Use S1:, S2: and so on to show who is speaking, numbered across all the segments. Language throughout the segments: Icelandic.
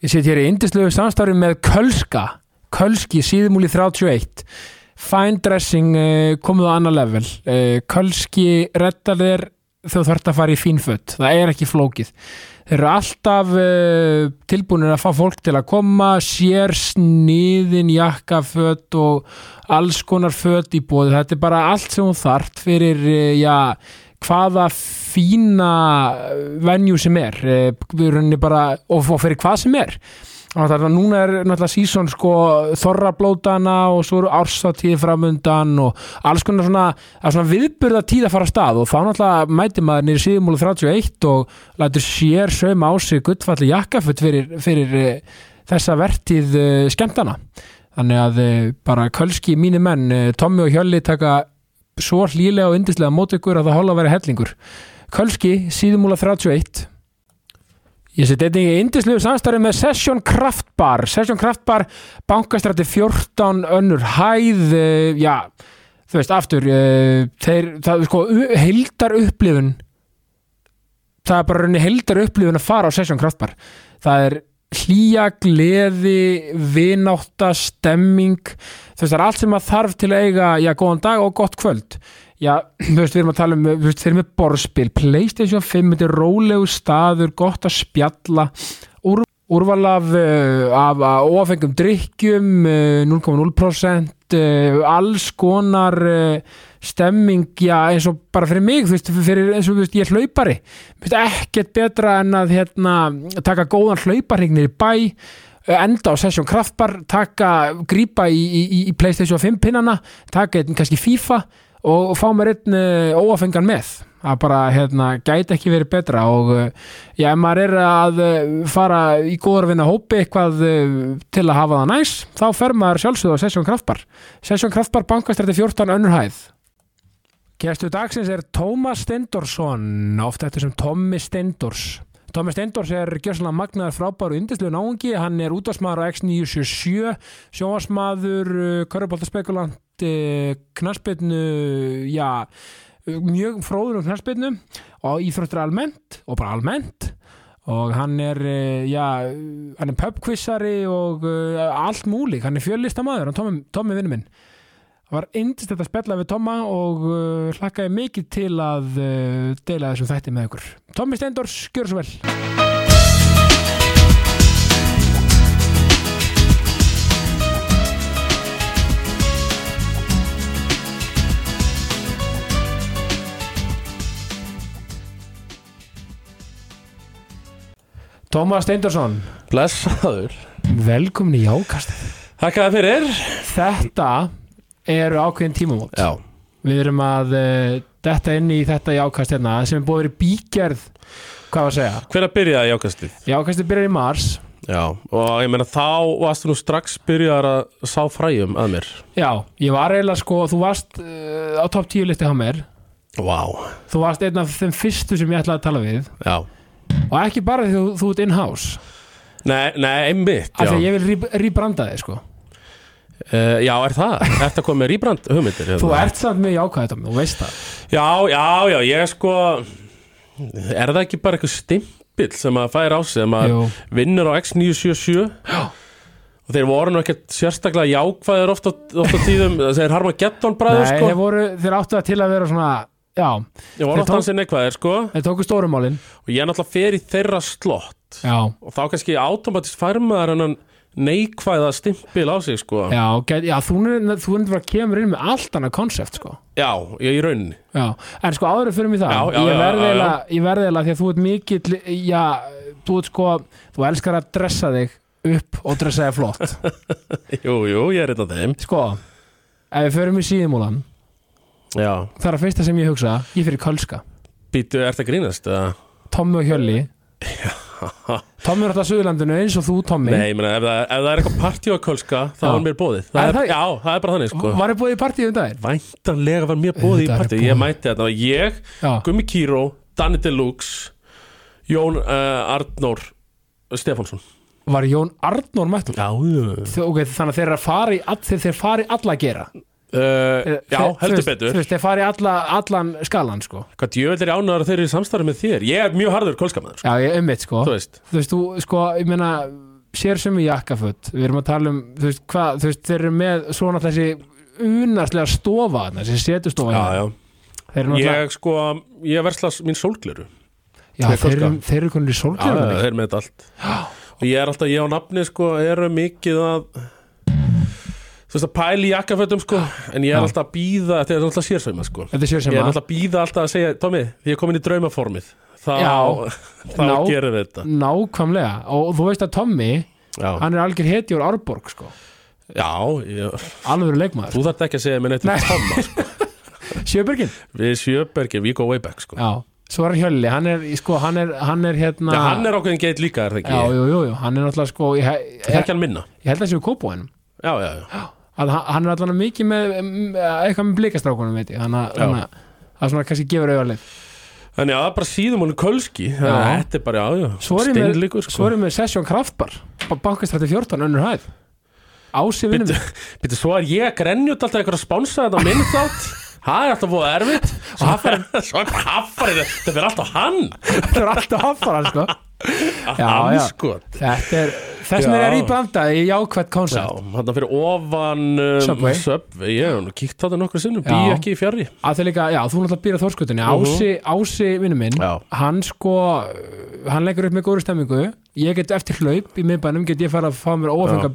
S1: Ég set hér í indislegu samstarfi með Kölska Kölski, síðumúli 31 Fine dressing uh, komið á annar level. Uh, Kölski reddar þér þegar þú þarft að fara í fínfött það er ekki flókið. Þeir eru alltaf uh, tilbúinir að fá fólk til að koma sér sniðin jakkafött og alls konar fött í bóði þetta er bara allt sem þú þart fyrir uh, já, hvaða fína venju sem er uh, við erum bara, og, og fyrir hvað sem er. Er núna er náttúrulega sísón sko þorrablótana og svo eru árstátíði framundan og alls konar svona, svona viðburða tíð að fara af stað og þá náttúrulega mæti maður nýri síðumúlu 31 og lætur sér sögum á sig guttfalli jakkafutt fyrir, fyrir uh, þessa vertíð uh, skemmtana. Þannig að bara kölski mínu menn, Tommi og Hjölli taka svo hlýlega og yndislega mót ykkur að það hóla að vera hellingur. Kölski, síðumúla 31 Ég seti einnig í indislegu samstarfi með Session Craft Bar. Session Craft Bar, bankastrætti 14 önnur hæð uh, já, þú veist, aftur uh, þeir, það er sko heildar upplifun það er bara rauninni heildar upplifun að fara á Session Craft Bar. Það er hlýja, gleði vinátta, stemming. Þú veist, það er allt sem að þarf til að eiga já, góðan dag og gott kvöld. Já, þú veist, við erum að tala um þú veist, þeir eru með borðspil, Playstation 5 þetta er rólegu staður, gott að spjalla. Úr, úrval af, uh, af uh, óafengum drikkjum uh, 0,0% uh, alls konar uh, stemming, já, eins og bara fyrir mig, þú veist, fyrir, eins og þú veist, ég er hlaupari. Veist, ekkert betra en að hérna, taka góðan hlauparregnir í bæ enda á Session Kraftbar taka, grípa í, í, í Playstation 5 pinnana, taka einn kannski FIFA og fá mér einn uh, óafengan með að bara hérna, gæti ekki verið betra og uh, já, ef maður er að uh, fara í góður vinna hópi eitthvað til að hafa það næs þá fer maður sjálfsögðu á Session Kraftbar Session Kraftbar bankastrætti 14 önnur hæð. Gæstu dagsins er Tómas Stendorsson oft eftir sem Tommi Stendors Tómi Steindors er gjössalega magnaður frábæru indislu náungi, hann er útvarsmaður á X977, sjónvarsmaður körubóltaspekulant knarsbytnu já, mjög fróður um knarsbytnu og íþróttur almennt og bara almennt. Og hann er já, hann er pubquissari og allt múlik, hann er fjöllistamæður hann Tómi, Tómi vinnu minn það var indist þetta spella við Tóma og uh, hlakkaði mikið til að uh, deila þessum þætti með ykkur. Tómi Steindors, gjör svo vel. Tómas Steindorsson
S2: Blessaður.
S1: Velkomin í Jákastið.
S2: Þakka það fyrir.
S1: Þetta eru ákveðin tímamót.
S2: Já,
S1: Við erum að uh, detta inn í þetta jákast hérna sem er búið að vera í bígerð. Hvað var að segja?
S2: hver að byrja í ákastið?
S1: Jákastið byrjar í mars.
S2: Já, og ég meina þá varstu nú strax byrjar að sá fræjum að mér.
S1: Já, ég var eiginlega sko þú varst uh, á topp 10 listi á mér.
S2: Vá,
S1: þú varst einn af þeim fyrstu sem ég ætlaði að tala við.
S2: Já.
S1: Og ekki bara því þú, þú ert in-house.
S2: Nei, nei, einmitt,
S1: af
S2: já
S1: því að ég vil rýbranda þig sko
S2: uh, Já, er það? Ertu að koma með rýbrand hugmyndir?
S1: Þú
S2: hérna?
S1: ert samt mjög jákvæð þetta þú veist það
S2: Já, já, já, ég er sko Er það ekki bara eitthvað stimpill sem að færa á sig sem að
S1: Jú.
S2: vinnur á X977
S1: Já.
S2: og þeir voru nú ekkert sérstaklega jákvæðir oft á, oft á tíðum þeir harma getton bræður
S1: Nei,
S2: sko
S1: þeir voru, þeir áttu það til að vera svona Já,
S2: voru
S1: þeir
S2: oft
S1: tók-
S2: hans neikvæðir sko
S1: þeir tóku stórumálin
S2: og ég er náttúrulega í þeirra slott
S1: Já,
S2: og þá kannski automatist fær maður hennan neikvæða stimpil á sig sko.
S1: Já, get, já þú bara kemur inn með allt annað konsept sko.
S2: Já, ég í rauninni.
S1: Já, en sko áður fyrir mig það
S2: Já, já,
S1: ég
S2: já,
S1: verði
S2: já, já.
S1: eiginlega því að þú ert mikill já, þú ert sko, þú elskar að dressa þig upp og dressa þig flott.
S2: Jú, jú, ég er af þeim.
S1: Sko, ef við förum í síðumúlan
S2: Já,
S1: það er að fyrsta sem ég hugsa, ég fyrir Kölska.
S2: Býtu, ert að grínast eða?
S1: Tommi og Hjölli Tommi er alltaf á Suðurlandinu eins og þú Tommi.
S2: Nei, ég meina, ef, það- ef það er eitthvað partí á Kölska þá
S1: Já.
S2: er mér bóðið það
S1: Er
S2: er,
S1: það-
S2: Já, það er bara þannig sko.
S1: Var ég búið í partíu um daginn?
S2: Væntanlega var mér bóðið í
S1: Auðvitað er
S2: partí. Ég mæti þetta og ég,
S1: Já,
S2: Gummi Kíró, Danny Deluxe Jón uh, Arnór Stefánsson.
S1: Var Jón Arnór mættur?
S2: Já,
S1: Þau- ok, þannig að þeir eru að fara í all, þeir, þeir fara í alla að gera
S2: já
S1: Þeir- þú
S2: heldur betur.
S1: þú veist, þeir fara í alla, allan skalan sko.
S2: Hvað djöfell er ánæður að þeir eru í samstarfi með þér? Ég er mjög harður kólskamæður
S1: já, ég ummitt sko.
S2: Þú veist.
S1: Þú veist, þú, sko, ég meina sér sem í jakkaföt við erum að tala um, þú veist, hvað þú veist, þeir eru með svona þessi unarslega stofa þessi setustofa
S2: Já, já,
S1: eru náttúrulega,
S2: ég sko ég versla mín sólgleru.
S1: Já,
S2: þeir
S1: þeir eru, þeir eru konur í
S2: Já,
S1: sólgjörðunni
S2: þeir með þetta allt. Og ég er alltaf, ég á nafni sko eru mikið að þú veist að pæla í jakkafötum sko en ég er
S1: Já.
S2: alltaf að býða, þetta er alltaf sérsveima sko
S1: þetta er sér sem
S2: ég er alltaf að býða alltaf að segja, því ég er komin í draumaformið þá,
S1: Já.
S2: þá
S1: Ná.
S2: gerum við þetta
S1: nákvæmlega og þú veist að Tommy,
S2: Já,
S1: hann er algjör heti úr Árborg sko,
S2: já ég,
S1: alveg leikmaður
S2: þú þarft ekki að segja mér neitt um
S1: Nei.
S2: Tomma sko.
S1: Sjöbergin,
S2: við Sjöbergir, we go way back sko.
S1: já, svo er Hjölli hann er, sko, hann er, hann er hérna
S2: Já, hann er ákveðin geit líka, er það ekki?
S1: já, jú, jú, jú, hann er náttúrulega sko ég, ég,
S2: Það er ekki hann minna
S1: ég held að séu kópóinum
S2: Já, já, já,
S1: að hann- er allan mikið með eitthvað með blikastrákunum veit ég. Þannig að- það er svona kannski gefur auðarleif
S2: Þannig að það er bara síðum hún kölski. Þannig að þetta er bara, já
S1: svo er
S2: sko.
S1: er ég með Session Kraftbar. Bankastrætti 14 önnur hæð. Ási vinnum
S2: býttu, svo er ég að grenjut alltaf eitthvað að spánsa þetta minn þátt. Það er alltaf búið erfitt. Og haffarinn Það fyrir alltaf hann.
S1: Þetta er alltaf já.
S2: sko.
S1: Þetta er þess vegna
S2: Já.
S1: er ég blandað í jákvætt
S2: Já,
S1: koncept
S2: hann fyrir ofan um,
S1: Subway.
S2: Subway, ég hef nú kíkt þetta nokkur sinnum Bý
S1: Já.
S2: ekki í fjari
S1: að þeir líka, já, þú náttúrulega býr á þórskutunni Ási, Ási vinnum minn,
S2: Já.
S1: hann sko hann leggur upp með góður stemmingu ég get eftir hlaup í miðbænum get ég fara að fá mér óafenga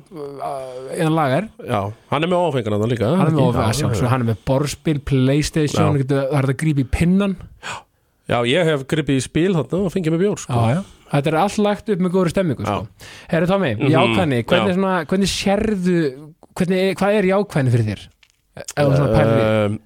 S1: eða lagar
S2: Já, hann er með ofengan hann líka
S1: hann er með
S2: ekki?
S1: óafenga,
S2: Já,
S1: sjálfsög, hann er með borðspil, playstation,
S2: Já.
S1: hann getur- það er hægt að grípa í pinnan
S2: Já, ég hef gripið í spil þarna og fengið með bjór sko.
S1: já, já. Þetta er allt lagt upp með góður stemmingu sko. herri Tommy,
S2: Mhm,
S1: jákvæðni hvernig, svona, hvernig sérðu hvernig, hvað er jákvæðni fyrir þér þú svona pælir í
S2: um,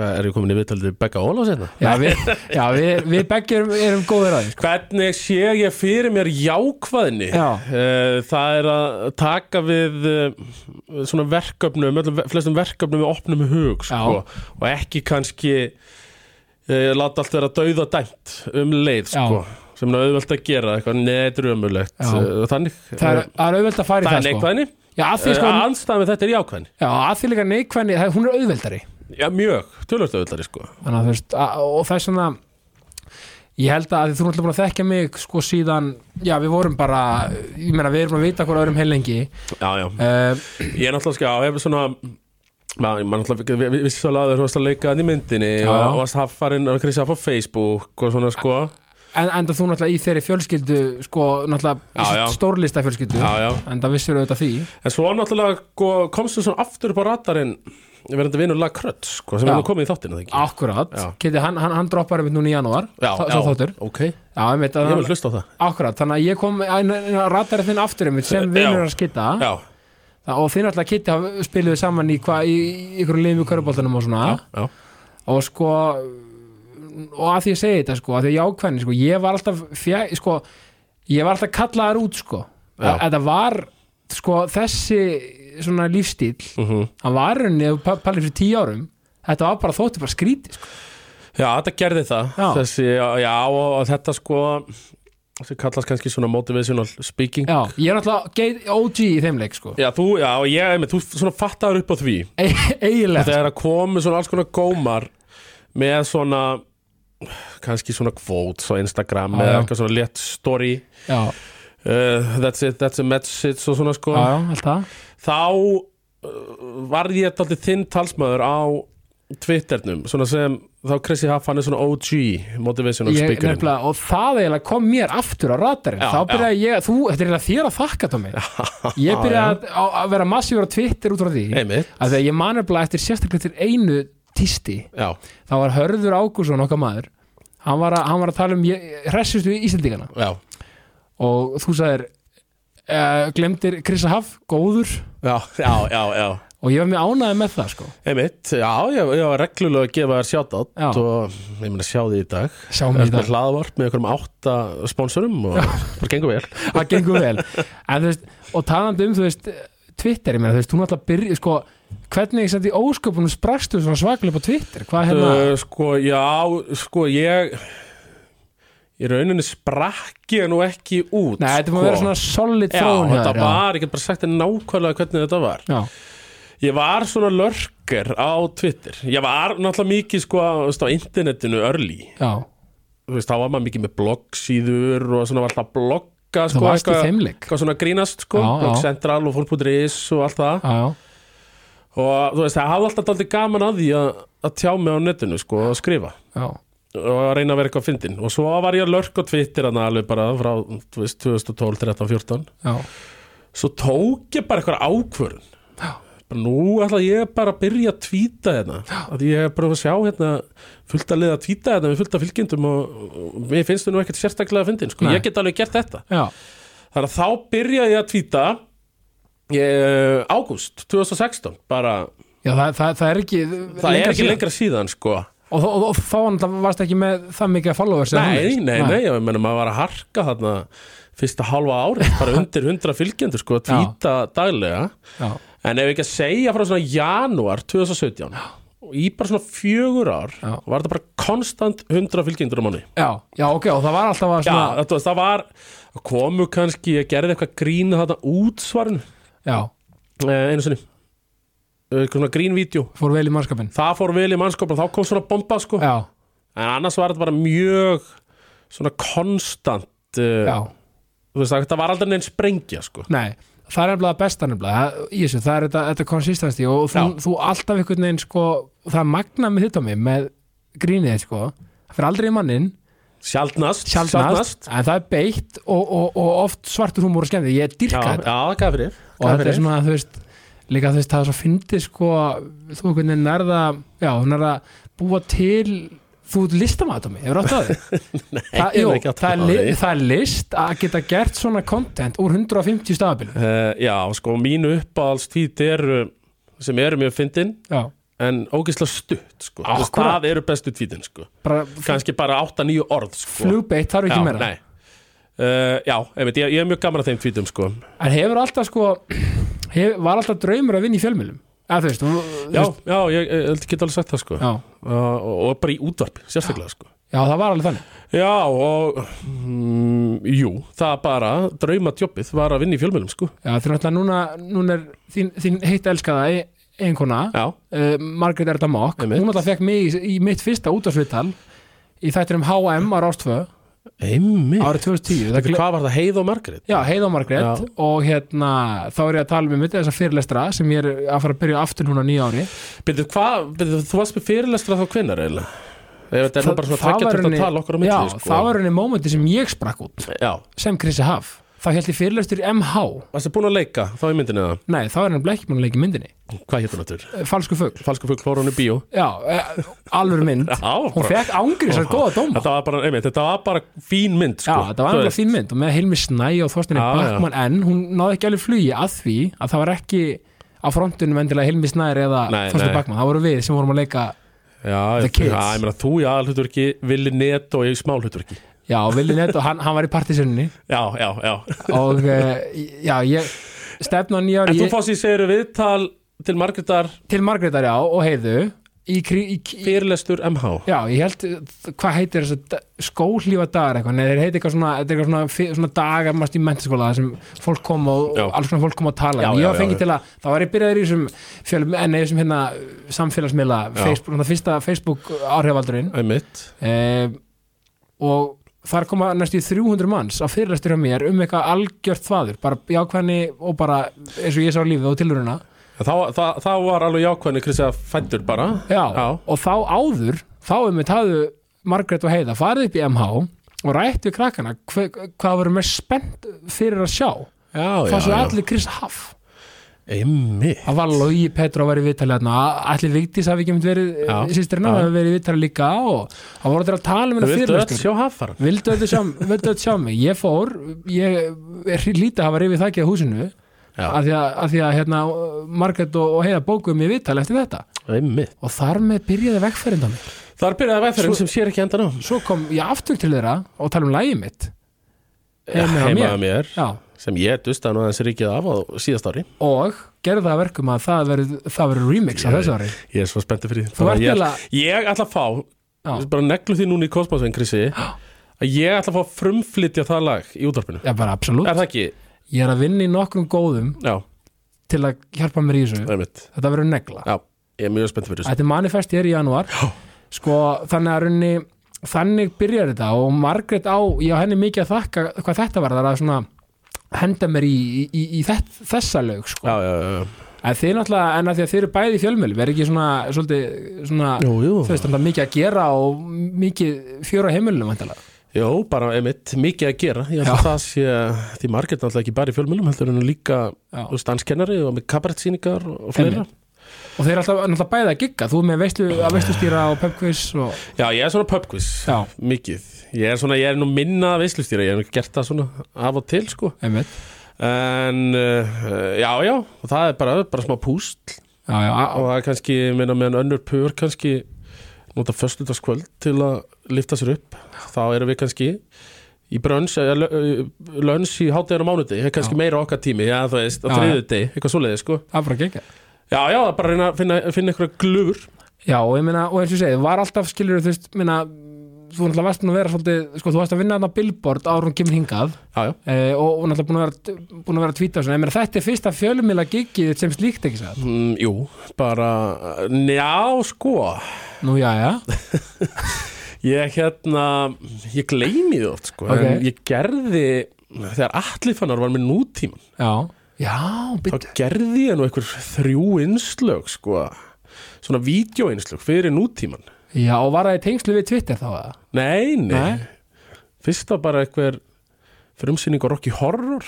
S2: Hvað, er ég komin í viðtalið Begga Ólafs hérna?
S1: já, við, já, við, við beggi erum, erum góðir að því sko.
S2: Hvernig sé ég fyrir mér jákvæðni?
S1: Já.
S2: Eh, Það er að taka við eh, svona verkefnum, flestum verkefnum við opnum hug sko, og ekki kannski láta allt vera dauða dæmt um leið sko, sem er auðvelt að gera eitthvað neðrumulegt
S1: Já.
S2: þannig
S1: það er, það er auðvelt að fara í
S2: það
S1: það,
S2: er
S1: sko.
S2: neikvæðni.
S1: Sko,
S2: Anstæðan við þetta er jákvæðni.
S1: Já, að því líka neikvæðni það, hún er auðveldari.
S2: Já, mjög, tölvöld auðveldari sko.
S1: Þannig, að, þú veist, og það er svona ég held að þú er alltaf búin að þekkja mig sko síðan, já við vorum bara ég meina við erum að vita hvað öðrum heilengi
S2: Já, já,
S1: uh,
S2: ég er sko, já, svona maður náttúrulega vi- vi- vissi alveg að þú varst að leika hann í myndinni
S1: Já,
S2: og varst haffarinn að fá Facebook og svona sko.
S1: En enda þú náttúrulega í þeirri fjölskyldu sko náttúrulega
S2: Já, já.
S1: stórlista fjölskyldu.
S2: Já, já,
S1: enda vissir auðvitað því.
S2: En svo náttúrulega sko, komst þú svona aftur upp á radarinn verðandi vinur lag Krödd sko, sem nú komið í þáttinu það.
S1: Keti, hann, hann, hann droppar einmitt núna í janúar.
S2: Já,
S1: sá-
S2: já,
S1: sá þáttur.
S2: ok,
S1: já, einmitt,
S2: ég vil hlusta á það.
S1: Akkurat, þannig að ég kom ratarið þinn aftur einmitt sem að skitta
S2: Já,
S1: og þinn alltaf Kitty spiluðu saman í, hva, í, ykkur liðum í köruboltanum og svona.
S2: Já, já,
S1: og sko og að því ég segi þetta sko að því jákvæðni sko, ég var alltaf fjæ, sko, ég var alltaf kallaðar út sko. Þetta var sko þessi svona lífstíl
S2: mhm.
S1: hann var rauninni, ef þú pælir fyrir tíu árum þetta var bara þótti bara skríti sko.
S2: Já, þetta gerði það. Þessi, já, og þetta sko sem kallast kannski svona motivational speaking.
S1: Já, ég er náttúrulega OG í þeim leik sko.
S2: Já, þú, já, ég, einmitt, þú svona fattar upp á því.
S1: E eiginlega. Sko.
S2: Þegar að komu svona alls konar gómar með svona kannski svona quotes á Instagram eða eitthvað svona létt story.
S1: Já,
S2: uh, that's it, that's a message og svona sko.
S1: Já, já, alltaf
S2: þá uh, var ég alltaf þinn talsmaður á Twitternum, svona sem þá Chrissy Huff, hann er svona OG motivational
S1: nefnilega, og það eiginlega kom mér aftur á radarinn.
S2: Já,
S1: þá byrjaði ég, þú, þetta er eiginlega þér að þakka Tómi ég byrjaði að, að vera massífur á Twitter út frá því.
S2: Einmitt,
S1: að þegar ég man nefnilega eftir sérstaklega til einu tísti.
S2: Já,
S1: þá var Hörður Ágússon okkar maður. Hann var að, hann var að tala um hressustu Íslandingana
S2: já.
S1: Og þú sagðir uh, glemdir Krissa Haf, góður.
S2: Já, já, já, já
S1: og ég var mjög ánæði með það sko.
S2: Einmitt, já, ég, ég var reglulega að gefa þér
S1: Já.
S2: og ég meina sjá því í dag.
S1: Sjá mig í
S2: með
S1: dag,
S2: hlaðvarp með einhverjum átta sponsorum og bara gengur vel.
S1: Það gengur vel. En, veist, og talandi um þú veist Twitter, ég meina, þú veist, hún alltaf byrja sko, hvernig sem því ósköpunum sprakstu svona svaklega på Twitter, hvað hérna?
S2: Uh, Sko, já, sko, ég í rauninni sprakk ég nú ekki út
S1: Nei, þetta
S2: sko.
S1: vera svona solid þróun
S2: þetta var, ég get bara sagt þér nákvæmlega hvernig þetta var.
S1: Já,
S2: Ég var svona lörker á Twitter. Ég var náttúrulega mikið sko á, veist, á internetinu early.
S1: Já,
S2: Þú veist, þá var maður mikið með bloggsíður og svona var alltaf að blogga sko,
S1: varst í
S2: eitthvað,
S1: þeim leik.
S2: eitthvað svona grínast sko,
S1: Já,
S2: blogg
S1: já.
S2: central og fólk.is og allt það.
S1: Já,
S2: og þú veist, það hafði alltaf daldið gaman að því að, að tjá mig á netinu sko, að skrifa.
S1: Já,
S2: og að reyna að vera eitthvað fyndin og svo var ég að lörk og Twitter hann alveg bara frá þú veist, 2012, 13, 14
S1: já,
S2: svo tók ég bara eitthvað bara nú ætla ég bara að byrja að tvíta hérna. Að ég er bara að sjá hérna fullt að liða að tvíta hérna með fullt af fylgjendum og, og mér finnst þau nú ekkert sérstaklega að fyndin sko.
S1: Nei.
S2: ég get alveg gert þetta.
S1: Já,
S2: þannig að þá byrjaði ég að tvíta ég, ágúst 2016 bara,
S1: já það, það, það er ekki
S2: það er ekki
S1: síðan.
S2: lengra síðan sko.
S1: Og, og, og, þá varst ekki með það mikið followers
S2: Nei,
S1: þannig.
S2: nei, nei, ég meina maður var að harka þarna fyrsta hálfa árið, bara undir 100 fylgjendur sko, að tvíta daglega.
S1: Já,
S2: en ef ekki að segja frá svona janúar 2017 og í bara svona fjögur ár
S1: Já.
S2: var þetta bara konstant 100 fylgjendur á manni
S1: já, já, ok, og það var alltaf að
S2: Já,
S1: svona,
S2: þetta, var- það var komu kannski, ég gerði eitthvað grín þarna útsvarinu.
S1: Já,
S2: eh, einu sinni. Eh, svona grínvídeó
S1: fór vel í mannskapin
S2: það fór vel í mannskap og þá kom svona bomba sko.
S1: Já,
S2: en annars var þetta bara mjög svona konstant uh,
S1: já,
S2: þú veist, það var aldrei neinn sprengja sko.
S1: nei það er nefnilega besta nefnilega í þessu, það er þetta, þetta konsistensti og þú, þú alltaf einhvern veginn sko, það er magnað með þetta á mig með grínið sko, það fyrir aldrei í mannin
S2: sjaldnast,
S1: sjálfnast, en það er beitt og, og, og oft svartur húmor og skemmði, ég
S2: já,
S1: dyrka
S2: já,
S1: þetta.
S2: gaf fyrir
S1: og þetta er svona, þú veist líka þú veist, það er svo fyndið sko þú einhvern veginn nærða já, nærða búa til þú listamaður á mig, hefur átt að þið það,
S2: ég hef ekki
S1: það, er
S2: á því.
S1: það er list að geta gert svona content úr 150 stafabilu
S2: uh, já, sko, mínu uppáhaldstvíti eru sem eru mjög fyndin en ógeðslega stutt sko.
S1: Akkúrat.
S2: það eru bestu tvítin sko.
S1: bara
S2: kannski bara 8-9 orð sko.
S1: flugbeitt þarf ekki
S2: já,
S1: meira
S2: nei. Uh, já, einmitt, ég, ég er mjög gaman að þeim tvítum sko.
S1: en hefur alltaf sko hef, var alltaf draumur að vinna í fjölmjölum þú veist, þú,
S2: já, já, ég, ég, get alveg sagt það sko.
S1: já,
S2: uh, og, bara í útvarpi, sérstaklega sko.
S1: já, það var alveg þannig.
S2: Já, og mm, jú, það bara draumadjobbið var að vinna í fjölmjölum sko.
S1: já, því náttúrulega núna, núna er þín, þín heitt elskaða einkona
S2: Já,
S1: uh, Margrét Erda Mokk. Hún alltaf fekk mig í, í mitt fyrsta útvarsviðtal í þættinum HM á Rástfö
S2: einmitt
S1: árið 2010 það gle-
S2: Hvað var það, Heið og Margrét?
S1: Já, Heiða og Margrét
S2: Já.
S1: og hérna þá er ég að tala um mitt þessar fyrirlestra sem ég er að fara að byrja aftur núna nýja ári
S2: Byrju, hvað, byrju, þú varst með fyrirlestra þá hvinnar eiginlega? Ef þetta er nú bara svona
S1: það var
S2: þetta
S1: henni-
S2: tala okkur á milli
S1: Já,
S2: sko.
S1: það var henni mómenti sem ég sprakk út
S2: Já,
S1: sem Krissi Haf þá held ég fyrirlestur í MH
S2: varstu búin að leika þá í myndinu það?
S1: Nei, þá er henni ekki búin að leika í myndinni
S2: Hvað hétt hún aftur?
S1: Eh, Falsku fugl
S2: Falsku fugg fór hún í bíó
S1: Já, eh, alveg mynd
S2: Já,
S1: Hún
S2: bara-
S1: fekk ángri sér góða dóma
S2: Þetta var bara, einmitt, þetta var bara fín mynd sko.
S1: Já, þetta var
S2: Þú
S1: alveg
S2: veist.
S1: fín mynd og með Hilmi Snæ og Þorstinni
S2: Já,
S1: Backman en hún náði ekki alveg flugi að því að það var ekki á frontunum endilega Hilmi Snær eða
S2: Nei,
S1: Þorstinni
S2: nei.
S1: Backman, það voru við sem vorum að leika
S2: Já,
S1: The
S2: ég,
S1: Kids.
S2: já, ég meina þú í aðalhutverki Vili Net og ég í smálhutverki
S1: Já, Vili Nett og hann, hann var í partisunni
S2: Já, já, já.
S1: Og uh, já, ég stefna á nýjári
S2: En þú
S1: ég,
S2: fórst í segir viðtal til Margrétar.
S1: Til Margrétar já og heiðu. Í, krí- í, í,
S2: fyrirlestur MH
S1: Já, ég held, hvað heitir þessu da- skóhlífa dagar eitthvað, neður heitir eitthvað svona, þetta er eitthvað svona, fi- svona dagar mest í mentaskóla þar sem fólk kom og
S2: Já.
S1: alls konar fólk kom að tala.
S2: Já,
S1: en ég
S2: já,
S1: var
S2: já,
S1: fengið
S2: já.
S1: til að, þá var ég byrjaður í þessum fjölum, en eða þessum hérna samfélagsmiðla,
S2: Já.
S1: Facebook, svona fyrsta Facebook áhrifaldurinn
S2: Einmitt.
S1: Eh, og þar koma næstu í 300 manns á fyrirlæstur hjá mér um eitthvað algjört þvaður, bara jákvæðni og bara eins og ég sá lífið og tilurina
S2: En Þá, það, þá var alveg jákvæðni Kristi að fættur bara.
S1: Já,
S2: Já.
S1: og þá áður þá um við hafðu Margrét og Heiða farið upp í MH og rætt við krakkana hva, hvað voru með spennt fyrir að sjá.
S2: Já,
S1: svo allir Chris Huff
S2: Einmitt.
S1: Það var Logi Petro að vera í hérna allir Vigdís hafi ekki mynd verið
S2: Já.
S1: sýstirina
S2: Já.
S1: hafi verið í viðtali líka og það voru allir að tala fyrirlestur
S2: sjá haffaran
S1: vildu þetta sjá, mig. Ég fór, ég er lítið að hafa rifið þakkið á húsinu af því að, að, því að hérna, Margrét og, og Heiða bókuðum í viðtali eftir þetta.
S2: Einmitt.
S1: Og þar með byrjaði vegferðin á mig
S2: Þar byrjaði vegferðin sem sér ekki endan á.
S1: svo kom ég aftur til þeirra og tala um lægið mitt. Heima
S2: Heima
S1: mér.
S2: að mér.
S1: Já,
S2: Sem ég dustaði nú aðeins ríkið af á síðast ári.
S1: Og gerði það að verkum að það verður það verður remix á þessu ári.
S2: Ég er svo spenntið fyrir því. Ég,
S1: eiginlega-
S2: ég ætla að fá
S1: Já.
S2: Bara neglu því núna í Kosmosvein, Krissi Að ég ætla að fá að frumflytja það lag í útvarpinu.
S1: Já, bara absolutt.
S2: Er það ekki?
S1: Ég er að vinna í nokkrum góðum
S2: Já,
S1: til að hjálpa mér í þessu. Þetta verður negla.
S2: Já, ég er mjög spenntið fyrir þessu.
S1: Þetta manifest er í janúar. Sko, þannig að runni þannig byrjar þetta og Margrét á, ég á henni mikið að þakka hvað þetta var, það er að svona henda mér í, í, í, í þett, þessa lög sko.
S2: Já, já, já,
S1: en þið náttúrulega, en að því að þið eru bæði í fjölmjöl verður ekki svona, svolítið svona,
S2: Jú, jú.
S1: þú veist, náttúrulega mikið að gera og mikið fjóra heimilinu vantilega
S2: Jó, bara einmitt, mikið að gera. Ég held að það sé, því margir náttúrulega ekki bara í fjölmjölum heldur en líka danskennari og með kabarettsýningar og fleira.
S1: Einmitt. Og þeir eru alltaf náttúrulega bæði að gigga. Þú með veislu, að veistustýra og pubquiz og,
S2: Já, ég er svona pubquiz,
S1: Já.
S2: mikið. Ég er svona, ég er nú minna veislustýra Ég hef nú gert það svona af og til, sko.
S1: Einmitt.
S2: En, uh, já, já, og það er bara, bara smá púst
S1: já, já,
S2: og það er kannski, minna meðan önnur pur kannski nota föstudagskvöld til að lifta sér upp. Þá erum við kannski í brönns, lönns í hátæðar á mánuði, er kannski
S1: Já.
S2: meira okkar tími já, þú veist, á þriðu deg, eitthvað svoleiði sko.
S1: það er bara að gegga
S2: já, já, er bara að reyna að finna, finna eitthvað glufur
S1: já, og ég meina, og eins og ég segi, var alltaf skilur þú veist, meina þú náttúrulega varst nú að vera svolítið, sko, þú varst að vinna þarna billboard árum kemur hingað.
S2: Já, já,
S1: e, og, og náttúrulega búin að vera, búin að vera að tvíta og svona, ég meina, þetta er fyrsta fjölumila giggið sem slíkt ekki sagði
S2: mm, jú, bara já, sko.
S1: Nú, já, já,
S2: ég hérna, ég gleymi því oft sko,
S1: Ok.
S2: en ég gerði þegar allifannar var með nútíman
S1: já já,
S2: þá
S1: byttu
S2: gerði ég nú einhver þrjú innslög sko, svona vídeoinnslög fyrir nútíman
S1: já, og var það í tengslu við Twitter þá að
S2: nei, nei,
S1: Nei.
S2: fyrst var bara einhver frumsýning á Rocky Horror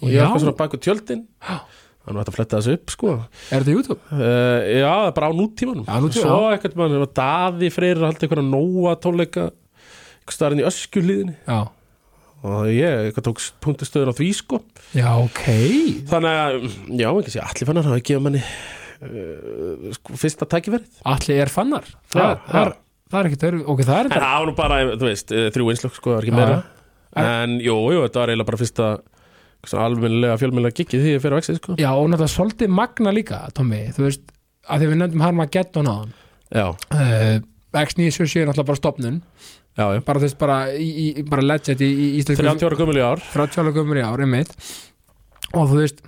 S2: og ég
S1: Já.
S2: var eitthvað svona baku tjöldin. Þannig að þetta fletta þessu upp sko.
S1: Er þetta YouTube?
S2: uh, já, bara á nútímanum.
S1: Já, nútímanum,
S2: svo eitthvað mann, var Daði Freyr að halda einhverja nóa tónleika einhver staðarinn í öskjuhlíðinni.
S1: Já,
S2: og ég tók punktastöður á því sko.
S1: Já, ok.
S2: Þannig að, já, ekki sé allir fannar að gefa manni uh, sko, fyrsta tækifærið.
S1: Allir er fannar. Það,
S2: Já,
S1: það, er, það er ekki törf, ok, það er
S2: En það. var nú bara, þú veist, eh, þrjú einslög sko, það er ekki
S1: Já,
S2: meira
S1: já.
S2: En jú, jú, þetta var eiginlega bara fyrsta almennilega fjölmennilega giggið því ég fyrir á exið sko.
S1: Já, og náttúrulega svolítið magna líka, Tommy, þú veist, að því við nefndum Harmageddon á hann.
S2: Já,
S1: uh, X977 er náttúrulega bara stopnun
S2: já, já.
S1: Bara veist, bara, í, í, bara legend í, í íslensku
S2: 30 ára gömul í ár.
S1: 30 ára gömur í ár, einmitt. Og þú veist,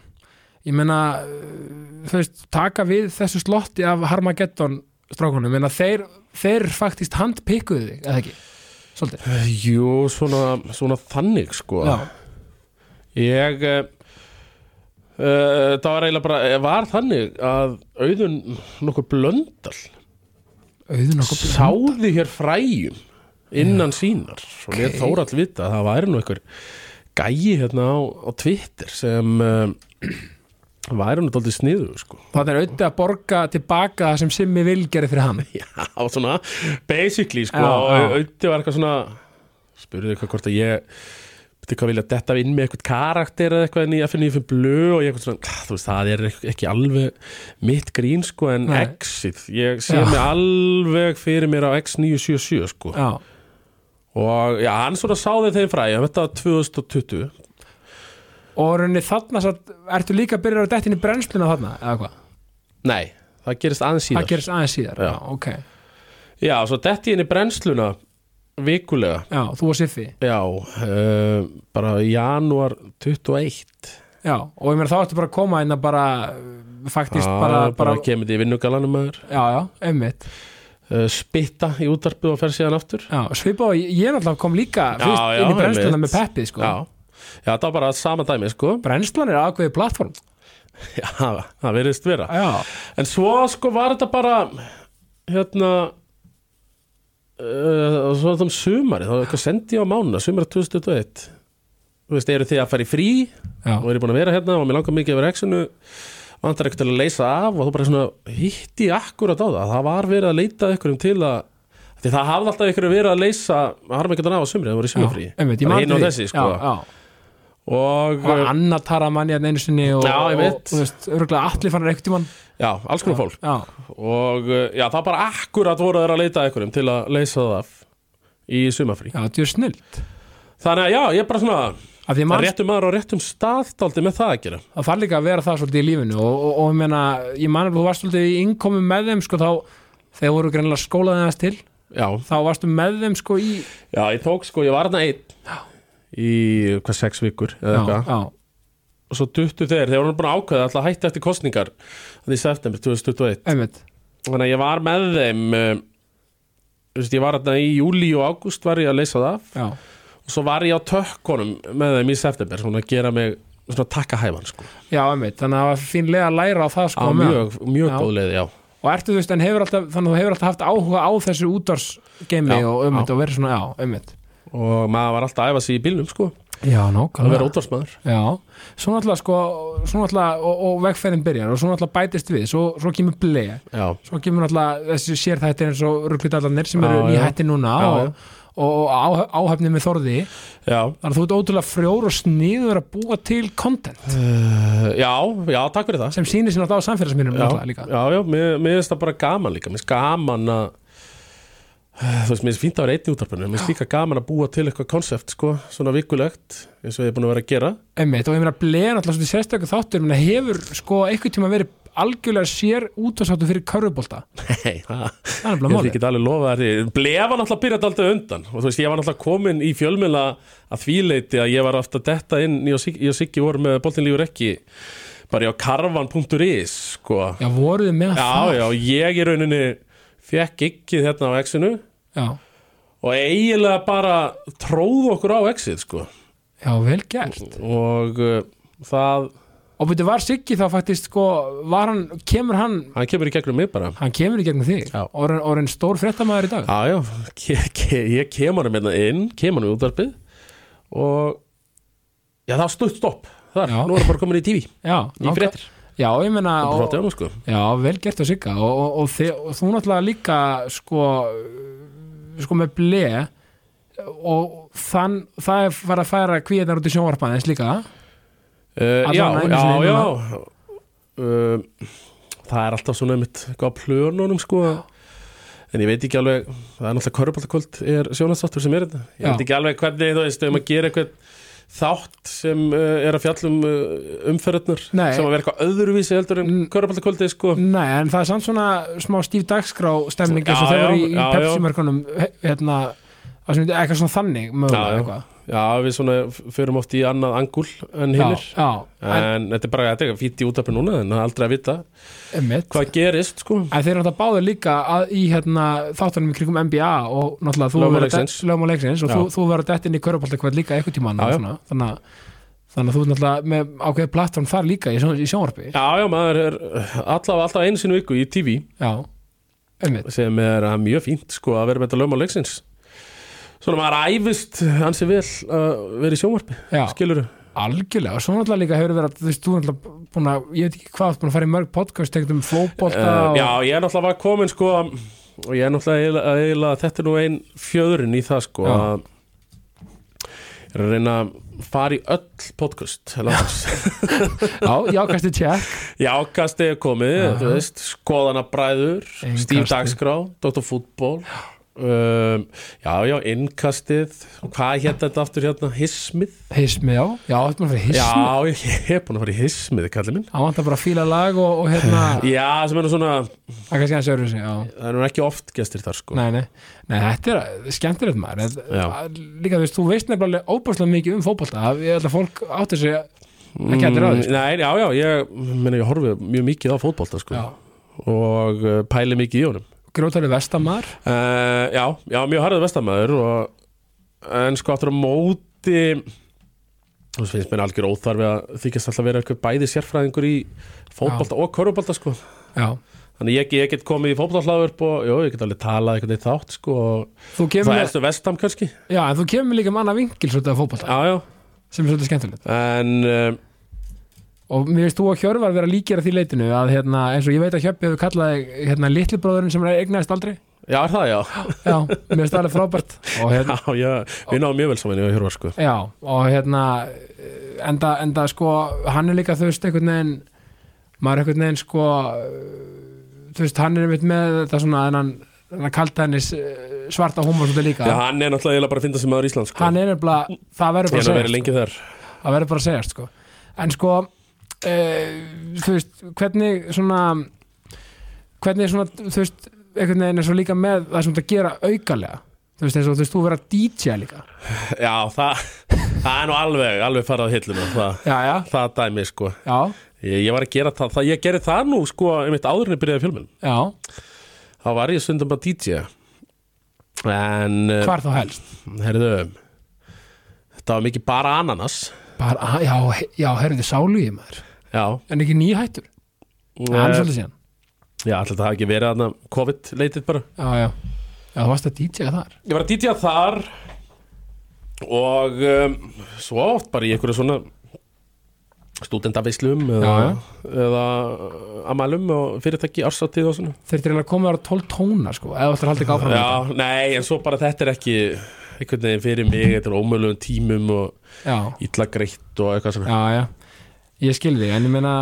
S1: ég meina uh, þú veist, taka við þessu slotti af Harmageddon strákunum, meina þeir, þeir faktist handpikkuðu þig, eða ekki? Svolítið,
S2: Jú, svona, svona þannig sko.
S1: Já,
S2: Ég uh, Það var eiginlega bara, eh, var þannig að auðun nokkur blöndal
S1: auðun okkur
S2: sáði hér fræjum innan sínar. Og ég
S1: Ok.
S2: þóra all vita að það væri nú einhver gæi hérna á, á Twitter sem uh, væri nú daldið sniðu sko.
S1: það er auðvitað að borga tilbaka það sem Simmi vil gera fyrir hann.
S2: Já, svona basically sko, auðvitað var eitthvað svona spurði eitthvað hvort að ég betur hvað vilja detta inn með eitthvað karakter eða eitthvað en ég að finna ég fyrir blöð og ég eitthvað svona, "Ah, þú veist, það er ekki- alveg mitt grín sko en
S1: Nei.
S2: exit, ég sé mig alveg fyrir mér á X977 sko.
S1: Já,
S2: og já, hann svona sáði þeim fræ þetta var 2020
S1: og rauninni þarna satt, ertu líka að byrja inn í brennsluna þarna, eða hvað?
S2: nei, það gerist aðeins síðar.
S1: Það gerist aðeins síðar,
S2: Já.
S1: ok.
S2: Já, svo detti inn í brennsluna vikulega.
S1: Já, þú og Siffi.
S2: Já, uh, bara í janúar 21
S1: Já, og ég meina þá ertu bara að koma inn að bara uh, faktist
S2: Já,
S1: bara,
S2: bara,
S1: bara,
S2: kemur þetta í vinnugalanum maður.
S1: Já, já, einmitt
S2: spitta í útarpið og fer síðan aftur.
S1: Já, svipa og ég ég náttúrulega kom líka
S2: Já,
S1: fyrst
S2: já,
S1: inn í brennsluna með peppið sko.
S2: já, já, það var bara sama dæmi sko.
S1: Brennslan er aðkveðið plattform
S2: já, það verðist vera.
S1: Já,
S2: En svo sko var þetta bara hérna uh, svo þetta um sumari þá sendi ég á mánu, sumari 2021 þú veist, eru þið að fara í frí? Og er ég búin að vera hérna? Og mér langar mikið að vera exinu vantar til að leysa af og þú bara svona hitti akkurat á það. Það var verið að leita ykkur um til að því það hafði alltaf ykkur verið að leysa harma ekki af á sumri, það voru í sumafrí hinn og þessi sko.
S1: Já, já,
S2: og
S1: og Anna tara manni að einu sinni og,
S2: Já,
S1: og, og þú veist, örgulega allir fannar einhvern tímann.
S2: Já, alls konar fólk.
S1: Já,
S2: og uh, já, það bara akkurat voru að leita ykkur um til að leysa það af í sumafrí
S1: já, þetta er snilt
S2: þannig að já, ég er bara svona
S1: Af því að mann,
S2: réttum maður á réttum staðdaldi með það að gera.
S1: Það þarf líka að vera það svolítið í lífinu og, og, og meina, ég man að þú varst svolítið í innkomi með þeim sko þá þegar voru greinilega skólaðið þess til.
S2: Já,
S1: þá varstu með þeim sko í
S2: já, ég tók sko, ég var hérna einn í hvað sex vikur eða eitthvað. og svo duttu þeir, þeir voru búin að ákveða alltaf hætti eftir kostningar því september 2021
S1: einmitt.
S2: Þannig að ég var með þeim þú veist, ég var þarna í júli og ágúst var ég að leysa það
S1: já,
S2: og svo var ég á tökkunum með þeim í september svona að gera mig svona takka hæfan sko.
S1: já, einmitt þannig að það var fínlega að læra á það sko á
S2: mjög, mjög
S1: Já.
S2: góð leið, já.
S1: Og ertu þú veist, hefur alltaf þannig að þú hefur alltaf haft áhuga á þessu útvarsgeimi
S2: Já,
S1: og ummitt
S2: já.
S1: og verið svona, já, ummitt
S2: og maður var alltaf að æfa sig í bílnum sko,
S1: já,
S2: að vera
S1: nákvæmlega
S2: útvarsmaður
S1: já, svo náttúrulega sko svo náttúrulega, og, og vegferðin byrjar og svo náttúrulega bætist við, svo, svo kemur ble
S2: já,
S1: svo kemur náttúrulega þessi sérþættir eins og rugglutallarnir sem
S2: Já,
S1: eru
S2: já.
S1: nýhætti núna
S2: Já,
S1: og, og, og á, áhafni með þorði.
S2: Já.
S1: Þannig að þú ert ótrúlega frjór og sniður að búa til content.
S2: Uh, já, já, takk fyrir það.
S1: Sem sýnir sér náttúrulega á samfélagsmynum
S2: já, já, já, mér mér finnst það bara gaman líka. Mér finnst gaman að þú veist, mér finnst fínt að vera einn í útarpinu mér finnst líka gaman að búa til eitthvað konsept sko, svona vikulegt, eins og ég er búin að vera að gera.
S1: Einmitt, og ég meina bleið náttúrulega sérstöku þáttur. Menn hefur sko einhvern tíma verið algjörlega sér útvarsáttu fyrir körfubólta
S2: Nei, það
S1: það er
S2: Ég
S1: bara
S2: held
S1: máli
S2: ekki alveg lofa þér Blefa náttúrulega byrjað aldrei undan. Og þú veist, ég var náttúrulega komin í fjölmjöla að þvíleiti að ég var aftur detta inn ég og Siggi, ég voru með boltin lífur ekki bara á karvan.is sko.
S1: Já, voruð með
S2: já,
S1: það?
S2: já, ég í rauninni fekk ekki hérna á X-inu.
S1: Já,
S2: og eiginlega bara tróð okkur á X-ið sko.
S1: já, vel gert.
S2: Og uh, það
S1: Og byrju, var Siggi þá faktist sko, hann, kemur hann
S2: hann kemur í gegnum mig bara.
S1: Hann kemur í gegnum þig?
S2: Já.
S1: og er, en stór fréttamaður í dag?
S2: Já, já, ke, ke, ég kem hann hérna inn, kem hann í útvarpið og já, það stutt stopp þar, nú er það bara komin í TV
S1: Já,
S2: í fréttir,
S1: Já, ég
S2: það hann sko.
S1: Já, vel gert á Sigga. Og, og, og, þi, og þú náttúrulega líka sko, sko með ble og þann, það er að færa kvíðnar út í sjónvarpaðins líka
S2: uh, Já, já, já uh, Það er alltaf svona einmitt á plönunum sko En ég veit ekki alveg, það er náttúrulega Körubaltakvöld er sjónastáttur sem er þetta Ég
S1: Já.
S2: veit ekki alveg hvernig, þú veist, ef maður gerir eitthvað þátt sem uh, er að fjalla um uh, umferðarnar
S1: Nei.
S2: sem að vera eitthvað öðruvísi heldur en. Körubaltakvöldi sko
S1: Nei, en það er samt svona smá stíf dagskrá stemning eins og
S2: Já,
S1: þeir eru í. Pepsi-mörkunum hérna, sem eitthvað svona þannig mögulega eitthvað
S2: Já, við svona förum oft í annað angul en hinnir
S1: en,
S2: En þetta er bara, þetta er fýtt í útarpi núna en það er aldrei að vita
S1: einmitt.
S2: hvað gerist sko.
S1: En þeir eru náttúrulega báður líka að í hérna, þáttunum í krigum NBA og náttúrulega þú verður og þú, þú verður dett inn í körubáltakvæð líka eitthvað tíma
S2: Já, já.
S1: þannig, að- þannig að þú er náttúrulega með ákveðið plattform þar líka í, sjón- í sjónvarpi.
S2: Já, já, maður er allavega alltaf einu sinni í viku í TV
S1: Já,
S2: sem er uh, mjög fínt sko að vera með þetta lögum á leiksins Svona maður æfist hansi vel að vera í sjónvarpi
S1: Já,
S2: Skilur
S1: algjörlega og svo náttúrulega líka hefur verið að þú veist, þú náttúrulega búin að, ég veit ekki hvað búin að fara í mörg podcast tengd um fótbolta
S2: uh,
S1: og,
S2: Já, ég er náttúrulega var komin sko og ég er náttúrulega eiginlega, eiginlega þetta er nú ein fjöðurinn í það sko
S1: Já.
S2: að er að reyna að fara í öll podcast landsins.
S1: já, jákasti tjekk
S2: Jákast er komið,
S1: Já.
S2: þú veist, skoðanabræður. Steve Dagskrá, Dr. Fútból um, Já, já, innkastið. Hvað hétt þetta aftur hérna, Hismið?
S1: Hismið, já, já, þetta maður fyrir hismið
S2: Já, ég er búin að fara í Hismið, kallið minn.
S1: Það vantar bara að fíla lag og, og hérna
S2: Já, sem er nú svona,
S1: Það er
S2: er nú ekki oft gestir þar sko.
S1: Nei, nei, nei, þetta er skemmtilegt maður. Líka þú veist, þú veist nefnilega óbúrslega mikið um fótbolta. Ég held að fólk átti sig ekki allir á því, sko.
S2: Nei, já, já, ég, meni, ég horfi mjög mikið á fótbolta sko.
S1: Já.
S2: og uh, pæli mikið í honum
S1: Grótari vestamar?
S2: Uh, já, já, mjög harðið vestamæður og, en sko aftur á móti þú finnst mér algjör óþarfi að þykjast alltaf vera eitthvað bæði sérfræðingur í fótbolta og körfubolta sko.
S1: Já,
S2: þannig ég, ég get komið í fótboltahlaður og jú, ég get alveg talað eitthvað eitt þátt sko það erstu vestam kannski.
S1: Já, en þú kemur líka með annað vinkil svolítið af fótbolta
S2: já, já,
S1: sem er svolítið skemmtilegt.
S2: En uh,
S1: Og mér veist þú að Hjörvar vera líkjara því leitinu að hérna, eins og ég veit að Hjöppi hefur kallað hérna litli bróðurinn sem er eignaðist aldrei.
S2: Já, er það já.
S1: Já, mér veist það alveg frábært. Og hérna,
S2: já, já, við náum mjög vel saman í að hjörfa sko.
S1: Já, og hérna enda, enda sko, hann er líka þú veist einhvern veginn maður er einhvern veginn sko þú veist, hann er einmitt með þetta svona þennan, þennan kaltænis svarta húmor svolítið líka.
S2: Já, hann er náttúrulega bara að finna sem maður í Ísland sko.
S1: Hann er nefnilega, það verður bara að
S2: að þar.
S1: Það verður bara að segja sko. en sko þú veist, hvernig svona hvernig svona, þú veist einhvern veginn er svo líka með það sem þetta gera aukalega. Þú veist, þú veist, þú verður að DJ líka.
S2: Já, það, það er nú alveg alveg farið á hillinu það,
S1: já, já,
S2: það dæmi sko. Ég, ég var að gera það, það ég gerði það nú sko einmitt áður en ég byrjaði fjölminn
S1: já.
S2: Þá var ég stundum bara DJ En, uh,
S1: hvar þá helst?
S2: herðu Þetta var mikið bara ananas.
S1: Bara, að- já, já, herrðu sálu ég maður
S2: Já,
S1: en ekki nýhættur, það er svolítið síðan.
S2: Já alltaf það hafi ekki verið þarna COVID-leitið bara.
S1: Já, já, já, þú varst að DJ þar.
S2: Ég var að DJ þar og um, svo oft bara í einhverju svona stúdendaveislum eða, eða amalum og fyrirtæki ársáttíð og svona.
S1: Þeir til að koma þar á 12 tóna sko, eða að halda ekki áfram
S2: Já, nei, en svo bara þetta er ekki einhvern veginn fyrir mig, þetta er ómögulegum tímum og illa greitt og eitthvað svona.
S1: Já, já, ég skil þig en ég meina,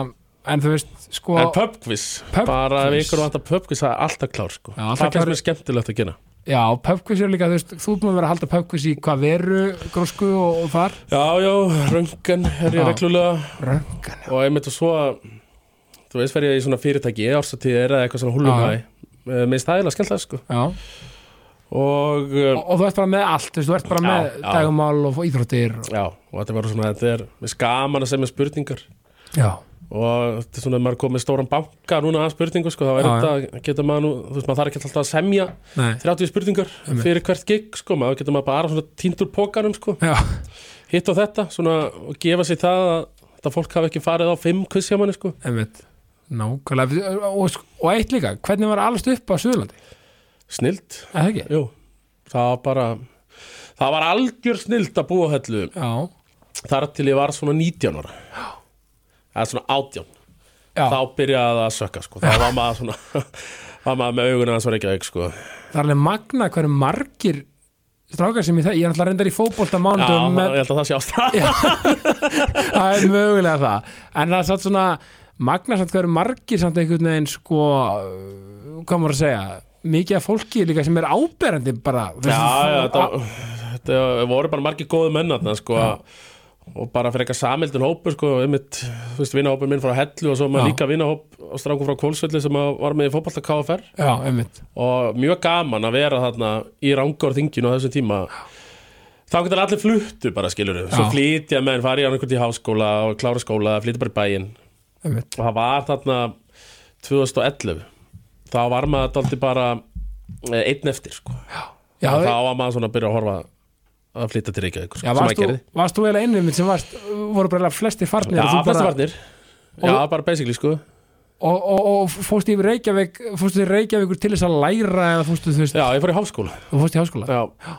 S1: en þú veist sko,
S2: En pubquiz,
S1: Pub
S2: bara ef ykkur vantar pubquiz það er alltaf klár sko.
S1: Já, alltaf
S2: Það
S1: klár.
S2: mér skemmtilegt að gera.
S1: Já, pubquiz er líka, þú veist þú maður að vera að halda pubquiz í hvað veru grósku og, og þar.
S2: Já, já, röngan er ég reglulega. Og einmitt og svo þú veist fer ég í svona fyrirtæki árstíðir eða eitthvað svona húlumæ minnst það eiginlega skemmt það sko.
S1: Já.
S2: Og
S1: og, og þú ert bara með allt, þú veist, þú ert bara
S2: Já,
S1: með dagumál og íþróttir
S2: já, og þetta var svona þetta er með skaman að semja spurningar.
S1: Já,
S2: og þetta er svona að maður komið stóran banka núna að spurningu sko, þá er þetta geta maður nú, þú veist maður þarf ekki alltaf að semja
S1: nei.
S2: 30 spurningar
S1: Einmitt.
S2: fyrir hvert gig sko, maður getur maður bara svona týnt úr pókanum sko,
S1: já,
S2: hitt og þetta svona og gefa sér það að þetta fólk hafi ekki farið á fimm quiz hjá manni sko.
S1: Einmitt. Nákvæmlega, og, og eitt líka hvernig var allast upp á Suðurlandi,
S2: snilt, það var bara það var algjör snilt að búa á hellu.
S1: Já,
S2: þar til ég var svona 19 ára. Eða svona 18
S1: já,
S2: þá byrjaði það að sökka sko. þá var maður svona var maður með auguna að svo reykja sko.
S1: það er alveg magna hverju margir strákar sem ég það, ég er alltaf reyndar í fótbolta
S2: já,
S1: mánudum
S2: með... ég held að það sé ástæð
S1: það er mögulega það. En það er satt svona magna samt hverju margir samt einhvern veginn sko, hvað maður að segja mikið af fólki líka sem er áberandi bara
S2: já, já, þetta, voru bara margir góðu menn þarna, sko, og bara fyrir eitthvað samildin hópur sko, einmitt, þú veist, vinahópur minn frá Hellu og svo
S1: Já.
S2: maður líka vinahóp á strákum frá Kólsvelli sem var með í fótballta KFR
S1: já, einmitt.
S2: Og mjög gaman að vera þarna í Rangárþinginu á þessum tíma. Þá getur allir fluttu bara skilur svo
S1: Já.
S2: flytja menn, fari á einhvern í háskóla og klára skóla, flytja bara í bæinn.
S1: Einmitt,
S2: og það var þarna 2011 þá var maður daldi bara eh, einn eftir sko.
S1: já,
S2: og þá var maður svona að byrja að horfa að flytja til Reykjavík sko,
S1: já varst, þú, varst þú eiginlega einnig sem varst, voru bara eiginlega flestir farnir
S2: Já,
S1: bara-
S2: varnir Já, bara basically sko.
S1: Og, og, og fórstu yfir Reykjavík fórstu í Reykjavíkur til þess að læra eða fórstu þú veist,
S2: Já, ég fór í háskóla.
S1: Þú fórstu í háskóla?
S2: Já,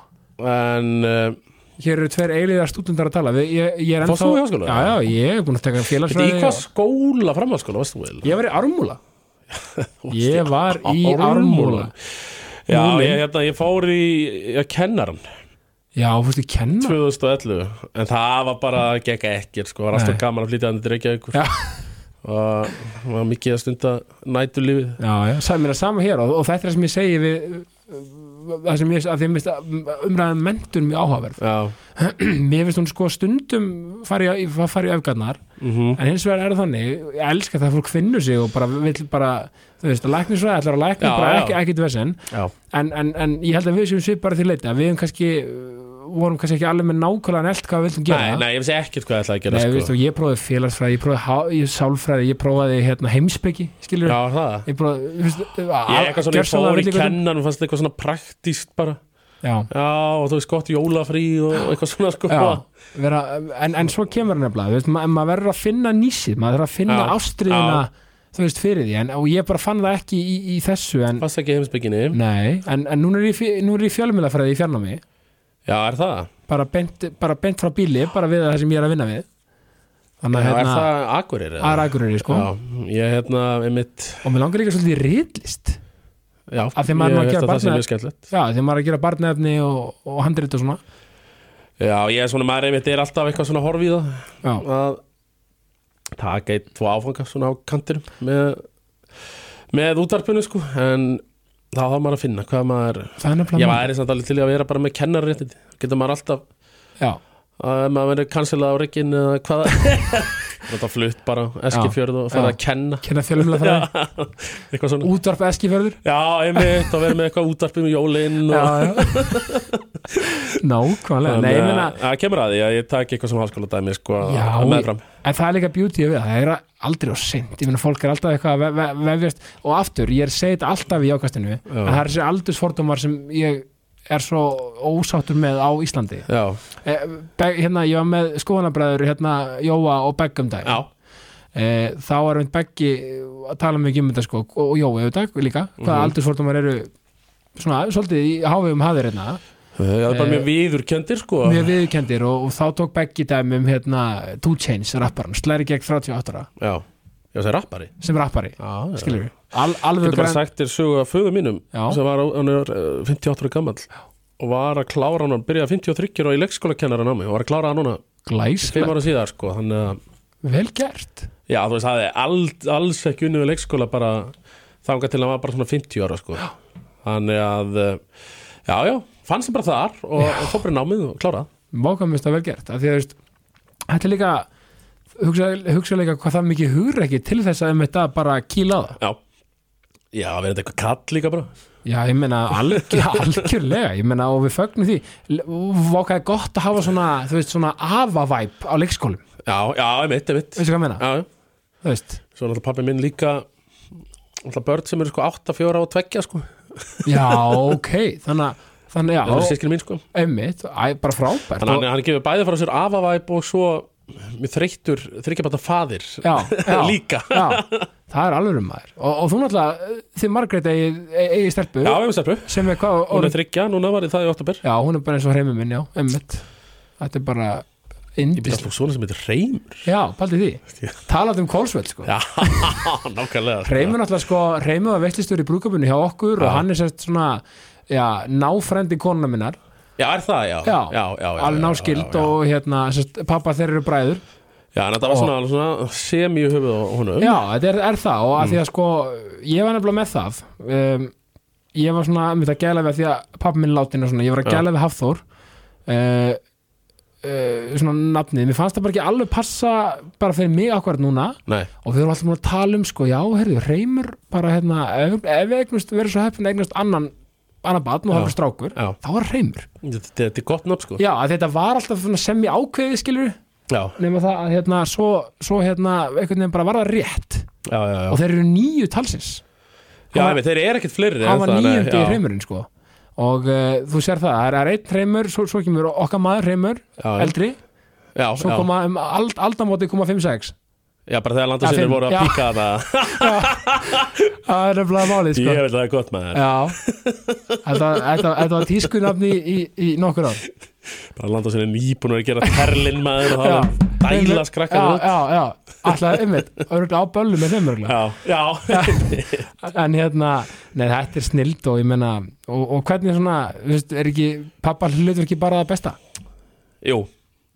S2: en uh,
S1: hér eru tveir eiliðar stúdendar að tala. Við, ég, ég er
S2: Fórst þú í háskóla?
S1: Já, já, ég er búin að taka
S2: Þetta í
S1: félagsfræði
S2: hvað
S1: og-
S2: skóla framhaldsskóla varst þú vel?
S1: Ég var í Ármúla. Ég var í
S2: Ármúla.
S1: Ármúla.
S2: Já,
S1: Múlin.
S2: ég, hérna, ég fór í já, kennaran
S1: Já, fórstu í kenna?
S2: 2011 En það var bara, gekk ekki sko, var alltaf gaman að flytja hann til Reykjavíkur.
S1: Já.
S2: og það var mikið að stunda nætulífið
S1: Já, já, sagði mér að sama hér og, og þetta er það sem ég segi við það sem ég, að því að umræðan mentun mjög áhugaverð. Mér finnst hún sko stundum fari í, fari öfgarnar
S2: mhm.
S1: en hins vegar er það þannig, ég elska það að fólk finnur sig og bara vill bara þú veist, að læknisfræði ætlar að lækna
S2: Já,
S1: bara ekkit vesen. En, en, en ég held að við séum svip bara til leita við hefum kannski, vorum kannski ekki alveg með nákvæmlega nelt hvað við vildum gera.
S2: Nei, nei, ég vissi ekkert hvað ég ætlaði að gera
S1: Nei,
S2: sko.
S1: veistu, ég prófaði félagsfræði, ég prófaði sálfræði, ég prófaði hérna, heimspeki, skilur
S2: Já, það?
S1: Ég prófaði, veistu,
S2: Ég er eitthvað svona, ég fór í kennan og fannst eitthvað svona praktíst bara.
S1: Já,
S2: Já, og þú veist gott jólafrí og eitthvað svona sko.
S1: Já vera, en, en svo kemur hann nefnilega, þú veist, ma maður verður að finna nýsið, maður verður að finna
S2: Já,
S1: ástriðina þú veist, fyrir því, en, og ég bara fann það ekki í, í þessu, en
S2: Fast ekki heimsbygginni
S1: nei, en, en nú er ég, í- fjölmjölafræði í fjarnámi
S2: Já, er það?
S1: bara beint, bara beint frá bíli, bara við það sem ég er að vinna við þannig
S2: Já,
S1: að
S2: er
S1: hérna,
S2: það Akureyri? eða?
S1: aðra aðgurinn, sko
S2: Já, ég hérna, einmitt
S1: og mér langar líka svolítið í riðlist
S2: Já,
S1: er að
S2: ég
S1: gera
S2: held að það sé mjög skemmtilegt
S1: Já, því maður er að gera barnefni og, og handrit og svona
S2: Já, ég er svona, maður einmitt er alltaf eitthvað svona horf í það
S1: Já,
S2: að taka eitt, tvo áfanga svona á kantinum með, með útarpinu sko en þá þá maður að finna hvað maður ég væri samt alveg til að vera bara með kennarréttindi getur maður alltaf
S1: Já,
S2: að maður verður kansilað á reggin eða hvað þetta flutt bara eskifjörð og fara
S1: Já.
S2: að kenna.
S1: Fjölmjölafræði
S2: eitthvað svona.
S1: Útvarp Eskifjörður.
S2: Já, einmitt, og vera með eitthvað útarpið með jólinn og
S1: Nákvæmlega, nei, ég meina
S2: það kemur að því að ég taki eitthvað svona háskóla dæmi sko meðfram.
S1: En það er líka beauty við, það. Er aldrei á seint. Ég meina, fólk er alltaf eitthvað að ve ve vefjast. Og aftur, ég er segið alltaf í ákastinu En það er þessi aldursfordómar sem ég er svo ósáttur með á Íslandi. Eh, Be- hérna, ég var með skoðanabræður hérna, Jóa og Begg um dag
S2: já,
S1: eh, þá er einmitt Beggi að tala mikið um þetta sko og, Jói auðvitað líka, hvaða
S2: Mhm.
S1: aldursfordumar eru svona, svolítið í hávegum hafðir hérna.
S2: Það er bara
S1: Eh,
S2: mjög viðurkendir sko.
S1: mjög viðkendir og, og þá tók Beggi dæmi um hérna 2 Chainz rapparan, slæri gegn 38 ára.
S2: Já, já, það er rappari.
S1: Sem rappari,
S2: já.
S1: skilur við Al, alveg
S2: Getur bara sagt þér sögu af föðu mínum
S1: Já.
S2: sem var, á- hann er eh, 58 ára gammal og var að klára hann, hann byrjaði 53 ára í leikskólakennaran á mig og var að klára hann núna. 5
S1: glæslega,
S2: ára síðar sko þannig að,
S1: vel gert.
S2: Já þú veist, það er all, alls ekki unnið við leikskóla bara þangað til hann var bara svona 50 ára sko. Þannig að, eh, já, já fannst það bara þar og, og fór bara í námið og klárað
S1: Mókamist að vel gert af því að þú veist, þetta er líka hugsa, hugsa líka hvað það mikið hugur ekki til þess að um þetta bara kýla það.
S2: Já, já, verður þetta eitthvað kall líka bara.
S1: Já, ég meina algjör, algjörlega ég meina og við fögnum því. Vákaði gott að hafa svona, þú veist, svona afavæp á leikskólum,
S2: Já, já, einmitt, einmitt.
S1: Veistu hvað ég meina?
S2: Já, já.
S1: Þú veist,
S2: Svo náttúrulega pappi minn líka Náttúrulega börn sem eru sko 8, 4 og 2 sko.
S1: Já, ok þannig að, þannig
S2: Það eru sískinu mín sko.
S1: Einmitt bara frábært.
S2: Þannig að hann, hann gefur bæði frá sér afavæp og svo Mér faðir
S1: já, já,
S2: Líka.
S1: já, það er alveg um maður. Og, og þú náttúrulega, þið Margrét eigi, eigi stelpu
S2: Já, stelpu.
S1: sem er hvað,
S2: Hún er þryggja, núna var það í oktober
S1: Já, hún er bara eins og hreimur minn, já, emmitt Þetta er bara
S2: Ég byrja
S1: indist
S2: alltaf svona sem heitir Reymur
S1: Já, paldi því. Talað um kólsveld, sko.
S2: Já, nákvæmlega.
S1: Hreimur náttúrulega, sko, Hreimur var veitlistur í brúkabunni hjá okkur og
S2: Já.
S1: hann er sérst svona Já, náfrændi konuna minnar
S2: Já, er það, já.
S1: Já,
S2: já, já,
S1: alveg
S2: já.
S1: og hérna, sérst, pappa þeir eru bræður.
S2: Já, en þetta var svona, svona semi höfuð á honum.
S1: Já, þetta er, er það og að
S2: Mm.
S1: því að sko ég var nefnilega með það. Um, ég var svona, með það gæla við að því að pappa minn látin og svona, ég var að gæla við Hafþór. Uh, uh, svona nafnið, mér fannst það bara ekki alveg passa bara fyrir mig akkurat núna.
S2: Nei,
S1: og við erum alltaf múin að tala um sko, já, heyrðu, reymur bara hérna, ef, ef við eignast verið svo heppin að eignast annan, annan batn og það var strákur,
S2: já,
S1: þá var reymur
S2: þetta, þetta er gott nafn sko.
S1: Já, þetta var alltaf sem ég ákveði skilur, nema það að hérna, svo, svo hérna, einhvern veginn bara var það rétt.
S2: Já, já, já.
S1: og þeir eru nýju talsins.
S2: Já,
S1: var-
S2: þeir eru ekkert fleiri
S1: var
S2: það, nei,
S1: nýjöndi í
S2: já.
S1: hreimurinn sko. Og uh, þú sér það, það er einn hreimur svo, svo kemur okkar maður
S2: já.
S1: eldri,
S2: Já,
S1: svo koma um ald, aldamóti koma 5-6
S2: Já, bara þegar landasinnir voru að píka það
S1: það er nefnilega málið sko.
S2: Ég veit að það er gott maður
S1: þetta, var tískunafni í, í, nokkur ár.
S2: Bara landasinnir nýbúin að gera terlin maður og það var dæla skrakkan
S1: já,
S2: út.
S1: já, já, alltaf einmitt örugglega á böllu með hreimur
S2: Já, já,
S1: en hérna, nei þetta er snild og ég menna, og, og hvernig svona veist, er ekki pappa hlutur ekki bara það besta?
S2: Jú,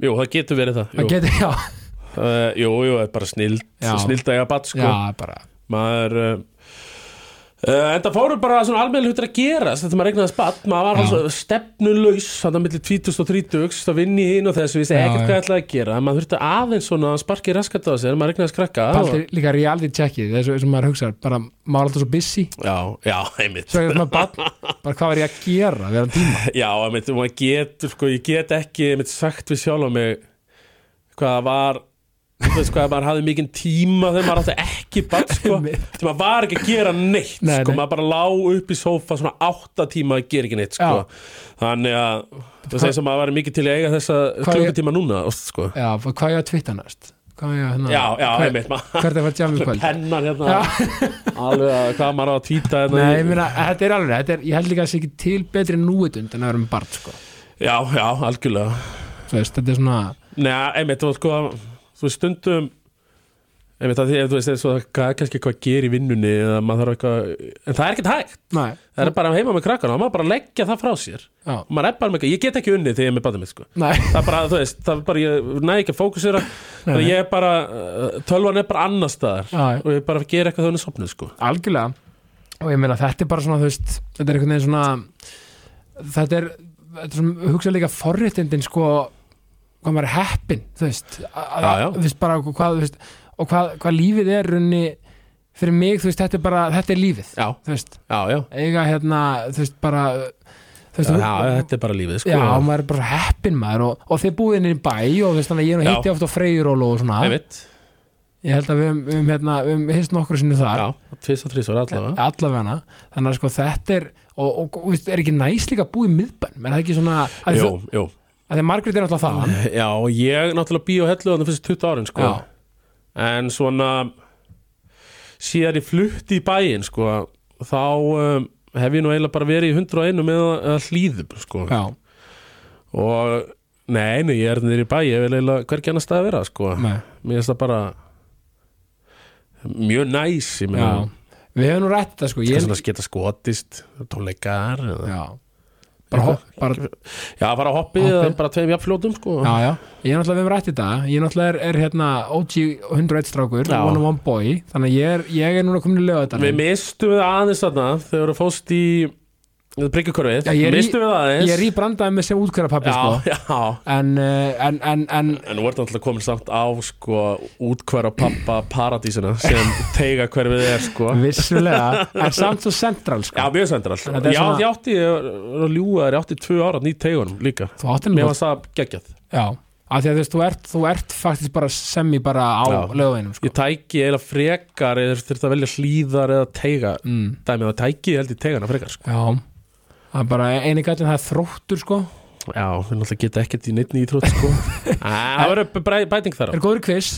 S2: jú, það getur verið það
S1: það
S2: Jú,
S1: getur, já,
S2: uh, jú, jú, það er bara snild. Snild að eiga bat, sko.
S1: Já, bara.
S2: Maður uh, uh, En það fóru bara svona almennileg hlutir að gerast Þetta maður regnaði spatt, maður var
S1: Já.
S2: alveg stefnulaus Þannig að milli 20 og 30 Það vinni í hinn og þessu, vissi
S1: Já,
S2: ekkert
S1: já.
S2: hvað ætlaði að gera. En maður þurfti aðeins svona að sparki raskat á sér Maður regnaði skrakka og,
S1: Paldi líka reality checkið, þess að maður hugsa bara, maður er alltaf svo busy.
S2: Já, já, einmitt.
S1: Svo er það bara, bara hvað var ég að gera við hann tíma?
S2: Já, einmitt, og maður getur, sko, ég get ekki einmitt sagt við sjálf hvað þú veist hvað, maður hafði mikinn tíma þegar maður átti ekki bann, sko. Þegar maður var ekki að gera neitt,
S1: Nei,
S2: sko,
S1: nei.
S2: maður bara lá upp í sófa svona átta tíma að gera ekki neitt, sko. Þannig að, það segir sem maður var mikið til að eiga þessa
S1: Hvað
S2: klukkutíma núna, oft, sko.
S1: Já, hvað ég að twitta næst? Hvað ég að hérna?
S2: Já, já,
S1: hver-
S2: einmitt,
S1: hvert er það jammi kvöld?
S2: Pennan hérna, alveg að hvað maður á að tvíta hérna
S1: Nei, ég meina, þetta er alveg, þetta er, ég held líka að það sé ekki til betri núitund en að vera með barn, sko.
S2: Já, já, algjörlega.
S1: Þú veist, þetta er svona,
S2: Nei, einmitt, þú veist, sko, þú veist, stundum einmitt að því, þú veist, svo, er kannski eitthvað að gera í vinnunni eða maður þarf eitthvað, en það er ekkert hægt.
S1: Næ,
S2: það er bara heima með krakkana, maður bara leggja það frá sér. Og er eitthvað, ég get ekki unnið þegar ég er með mitt, sko. Það er bara, þú veist, það er bara, ég næ ekki að fókusera. Ég er bara, tölvan er bara annar staðar.
S1: Já.
S2: og ég bara gera eitthvað þegar hún er sopnuð, sko.
S1: Algjörlega. Og ég meina þetta er bara svona veist þetta er einhvern veginn svona þetta er, þetta er svona, hugsa líka forréttindin sko hvað maður er heppin þú veist, að-
S2: Já, já.
S1: þú veist bara hvað, þú veist, og hvað, hvað lífið er runni fyrir mig, þú veist, þetta er bara þetta er lífið,
S2: Já,
S1: þú veist. Eiga hérna, þú veist, bara þú veist,
S2: þetta er bara lífið, sko.
S1: Já, maður er bara heppin maður og, og þið búið inn í bæ og þú veist, þannig að ég er nú hitti oft á freyjuról og svona,
S2: einmitt,
S1: ég held að við við höfum hérna, við höfum hist nokkru sinni þar.
S2: Tvist og þrís var allavega
S1: allavega þannig að sko þetta er og, og, og er ekki næst líka að búa í miðbænum? Er það ekki svona að,
S2: Jú, jú
S1: að því að Margrét er alltaf þaðan.
S2: Já, og ég náttúrulega bý á hellu þannig fyrst 20 árin sko. En svona síðan ég flutti í bæinn sko þá um, hef ég nú eiginlega bara verið í 101 með að hlýðum sko. Og nei, nei, ég er niður í bæ ég vil eiginlega hvergi annar stað að vera sko. Mér finnst það bara mjög næs
S1: við höfum nú rætt þetta sko.
S2: Ég...
S1: ég,
S2: svona geta skotist tónleikar eða...
S1: já, bara, hopp, bara
S2: já, bara hoppið
S1: Hoppið.
S2: bara tveim jafnfljótum sko.
S1: Já, já, ég er náttúrulega við höfum rætt þetta Ég náttúrulega er, er hérna OG 101 strákur. One on One Boy. Þannig að ég er, ég er núna komin í lög
S2: Við mistum við aðeins þarna þegar við fóst í
S1: Já, ég er í-
S2: Mistum við aðeins
S1: Ég er í brandaði með sem útkværa pappi
S2: Já,
S1: sko.
S2: já
S1: en, en, en, en
S2: En nú ertu alltaf komin samt á sko útkværa pappa paradísina sem teiga hverfið er sko
S1: vissulega En samt svo central
S2: Já,
S1: sko.
S2: mjög sendral
S1: Þetta er
S2: Já,
S1: svona-
S2: ég átti, ég þér, ég átti tvö ára nýtt teigunum líka
S1: Þú átti
S2: Mér var það geggjað
S1: Já, af því að þú veist, þú ert, þú ert faktiskt bara semi bara á
S2: Já.
S1: lögveinum sko.
S2: Ég tæki eiginlega frekar eða þurfti að velja hlýðar eða teiga
S1: mm.
S2: Dæmið að tæki ég held í teigana frekar sko.
S1: Já Það er bara eini gætin það er þróttur sko.
S2: Já, við náttúrulega geta ekkert í neitt nýtrótt sko. Það verður bæ- bæting þar á.
S1: Er góður quiz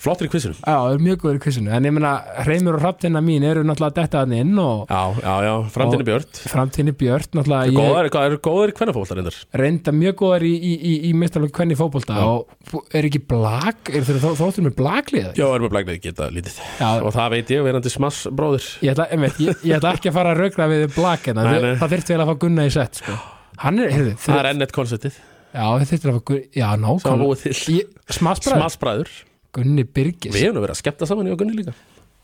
S2: Flottir í kvissinum
S1: Já, er mjög góður í quizinu. En ég meina, Reymur og Hrafnina mín eru náttúrulega detta hann inn og
S2: Já, já, já, framtíðin er björt
S1: framtíðinni Björt náttúrulega ég
S2: Góðar, hvað eru góðar í kvennafólta reyndar?
S1: reynda mjög góðar í, í, í, í mistarlega kvenni fótbolta og er ekki blag er þeir þróttur með blaglið
S2: Já, erum við blæknið geta lítið.
S1: Já,
S2: Og það veit ég, verandi smass bróðir.
S1: Ég ætla, einmitt, ég, ég ætla ekki að fara að raugra við blag hérna,
S2: Nei,
S1: það,
S2: nei.
S1: það þyrfti vel að fá Gunna í sett sko. hann er, heyrðu,
S2: Það
S1: þeir,
S2: er ennett konceptið
S1: já, það þyrfti að fá Gunna já,
S2: Sá
S1: nákvæmlega.
S2: búið til.
S1: Smassbræð,
S2: Smassbræður
S1: Gunni Birgis
S2: Við erum að vera að skemmta saman í ogunni líka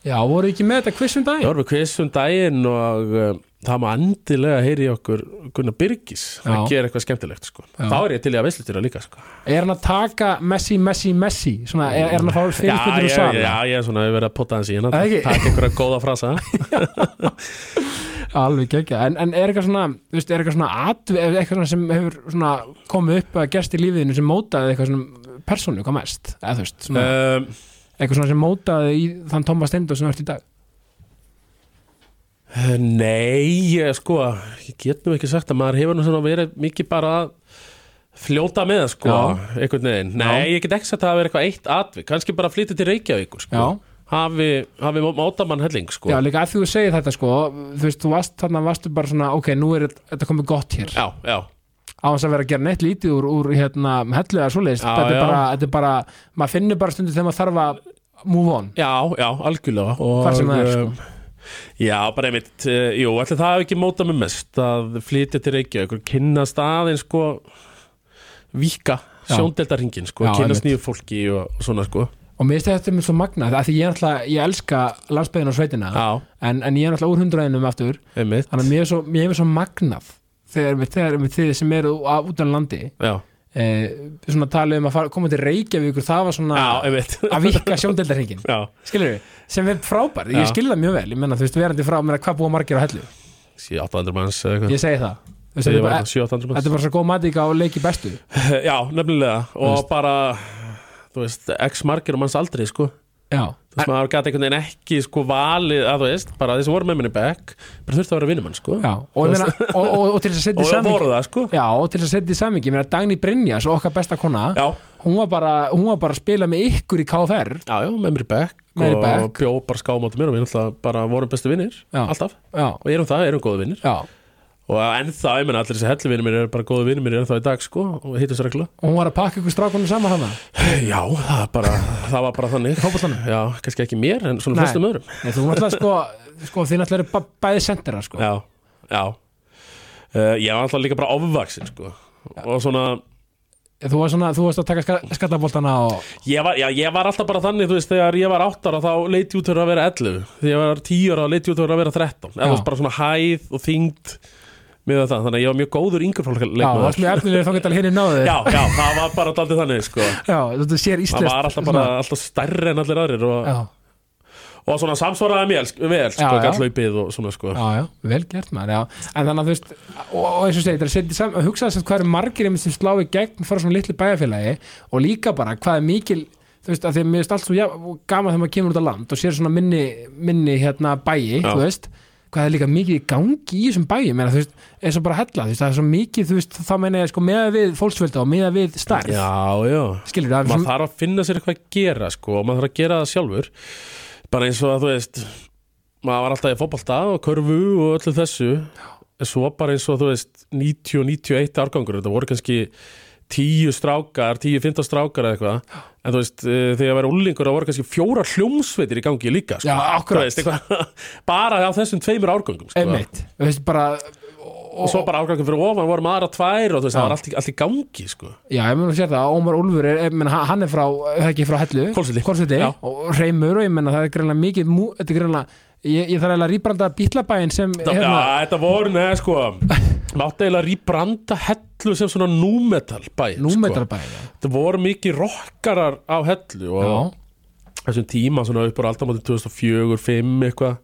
S1: já, voru ekki með þetta quiz um
S2: Það
S1: dag
S2: vorum við quiz um daginn og um, það má endilega heyri okkur Gunnar Birgis að
S1: Já.
S2: gera eitthvað skemmtilegt sko.
S1: Já.
S2: Þá er ég til í að veislustýra líka sko.
S1: er hann að taka Messi, Messi, Messi svona, er, er hann að fá
S2: já, ég,
S1: og sala
S2: já, ég er svona að vera að potta hans í hérna
S1: Það ekki?
S2: Takk einhverja góða frasa
S1: alveg geggja, en, en er eitthvað svona þú veist, er eitthvað svona atvið, eitthvað svona sem hefur svona komið upp að gerst í lífiðinu sem mótaði eitthvað svona persónu, hvað mest eða þú veist, svona
S2: um,
S1: eitthvað svona sem mótaði í þann Tómas Steindó sem þú ert í dag
S2: Nei, ég, sko Ég get nú ekki sagt að maður hefur nú svona verið mikið bara að fljóta með sko,
S1: Já.
S2: einhvern veginn Nei, ég get ekki sagt að það verið eitthvað eitt atvik kannski bara flytja til Reykjavíkur sko.
S1: Já.
S2: hafi, hafi mótamann helling sko.
S1: Já, líka að þú segir þetta sko þú veist, þú varst þarna, varstu bara svona ok, nú er þetta komið gott hér
S2: já, já,
S1: á þess að vera að gera neitt lítið úr, úr hérna, hellu eða svoleiðist, þetta er bara, þetta er bara maður finnur bara stundu þegar maður þarf að move on,
S2: já, já, algjörlega. Og,
S1: hvar sem það er sko.
S2: um, Já, bara einmitt, uh, jú, ætli það hafi ekki mótað mig mest að flytja til Reykjavíkur kynnast aðeins sko víka
S1: Já.
S2: sjóndeldarhingin sko,
S1: Já, einmitt.
S2: nýju fólki og, og svona sko.
S1: Og mér finnst þetta með svo magnað, af því ég er alltaf ég elska landsbyðin og sveitina en, en ég er alltaf úr hundraðinum aftur.
S2: Einmitt.
S1: Þannig að mér er svo, mér er svo magnað þegar, þegar þið sem eru á- út á landi
S2: Já,
S1: eh, svona talið um að fara, koma til Reykjavíkur það var svona
S2: já
S1: að vika sjóndeldarhingin
S2: Já,
S1: skilur við, sem er frábært, ég skilur það mjög vel ég menna, þú veist, verandi frá mér að hvað búa margir á hellu.
S2: 700-800 manns
S1: ég segi það, þetta er bara,
S2: 700-800
S1: þetta
S2: manns
S1: bara svo góð matíka og leiki bestu.
S2: Já, nefnilega. Og
S1: veist.
S2: bara þú veist, x margir og manns aldrei sko.
S1: Já,
S2: veist, maður gæti einhvern veginn ekki sko valið að þú veist, bara sem voru með minni back bara þurfti að vera vinnumann sko.
S1: Já, og, ég meina, og, og, og til þess að setja í
S2: það sko.
S1: Og til þess að setja í samingi, ég meina Dagný Brynjas okkar besta kona,
S2: Já,
S1: hún var bara hún var bara að spila með ykkur í KFR
S2: já, já, með mér back og
S1: bekk.
S2: bjó bara skáma á mér og við náttúrulega bara vorum bestu vinnir alltaf,
S1: já,
S2: og erum það, erum góðu vinnir
S1: já,
S2: og ennþá, ég menna allir þessi hellu vinnir mér eru bara góðu vinnir mér ennþá í dag sko og hittum sér regla
S1: og hún var að pakka ykkur strákunum saman hana
S2: Já, það, er bara, það var bara þannig? Já, kannski ekki mér en svona
S1: Nei.
S2: flestum öðrum.
S1: Þú náttúrulega sko, sko þið náttúrulega eru ba- bæði sendera sko.
S2: Já, já. Uh, Ég var alltaf líka bara ofvaksin sko. Og svona
S1: þú var svona, þú varst að taka ska, skallaboltana og
S2: ég var, já, ég var alltaf bara þannig, þú veist, þegar ég var 8 ára þá leiti út fyrir að vera 11 þegar ég var 10 ára leiti út að vera 13 eða bara svona hæð og þyngd með það, þannig að ég var mjög góður yngur fólk
S1: já, þú varst mjög efnilega þá geta henni náðu
S2: já, já, það var bara alltaf þannig sko.
S1: já, þetta sér
S2: það
S1: íslenskt
S2: var alltaf bara alltaf stærri en allir aðrir og, og svona samsvaraði mér vel, sko, hlaupið og svona sko.
S1: Já, já, vel gert maður já. en þannig að þú veist, og, og eins og segir þetta er að að hugsa þess að hvað eru margir sem slá í gegn fara svona litlu bæjarfélagi og líka bara hvað er mikil þú veist, að því að mér hvað er líka mikið í gangi í þessum bæi meina, þú veist, eins og bara hella, þú veist, það er svo mikið þú veist, þá meina ég sko meða við fólksfjölda og meða við starf,
S2: Já, já.
S1: Skilur það
S2: maður þarf að finna sér eitthvað að gera sko, og maður þarf að gera það sjálfur. Bara eins og að þú veist maður var alltaf í fótbolta og körfu og öllu þessu. En svo bara eins og þú veist 90 og 91 árgangur þetta voru kannski 10 strákar 10-15 strákar eða eitthvað en þú veist, eh, þegar ég væri úlingur það voru kannski fjóra hljómsveitir í gangi líka sko.
S1: Já, akkurat.
S2: Veist, eitthvað, bara á þessum tveimur árgangum sko.
S1: einmitt, þú veist, bara
S2: og svo bara árgangum fyrir ofan voru maður að tvær og þú veist,
S1: Já.
S2: það var allt allt í gangi sko.
S1: Já, ég mun að sér það, Ómar Úlfur er, ég menna, hann er frá, er það ekki frá Hellu
S2: Já.
S1: og Reymur og ég menna það er greinlega mikið, þetta er greinlega ég, ég þarf eiginlega að rýbranda bítlabæin sem
S2: Já,
S1: hérna,
S2: þetta voru, neða sko Mátti eiginlega rýbranda hellu sem svona númetal bæ sko.
S1: númetrabæin
S2: Þetta voru mikið rockarar á hellu og
S1: Já,
S2: þessum tíma svona upp á aldamóti 2004, 2005 eitthvað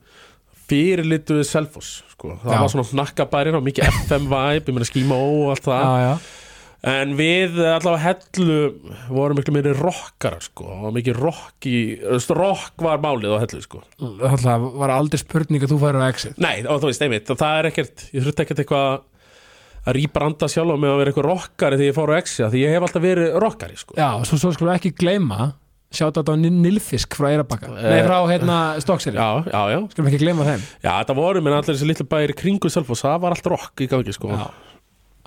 S2: fyrirlituði Selfoss sko. það
S1: Já.
S2: var svona hnakkabærin og mikið FM vibe, ég meina skíma og allt það
S1: já, já
S2: en við allavega hellu vorum miklu meiri rockarar sko. og mikið rock í rock var málið á hellu sko.
S1: Það var aldrei spurning að þú færir á exit
S2: Nei, og þú veist, einmitt, það er ekkert ég þurfti ekkert eitthvað að rýbranda sjálf með að vera eitthvað rockari þegar ég fór á Exia því ég hef alltaf verið rockari sko.
S1: Já, svo, svo skulum við ekki gleyma sjátt á Nilfisk frá Eirabakka Nei,
S2: Eh,
S1: frá hérna Stokkseri
S2: Já, já, já,
S1: Skulum ekki gleyma þeim.
S2: Já, þetta voru minn allir þessi litlu bæri kringu Selfoss, það var allt rock í gangi sko.
S1: Já,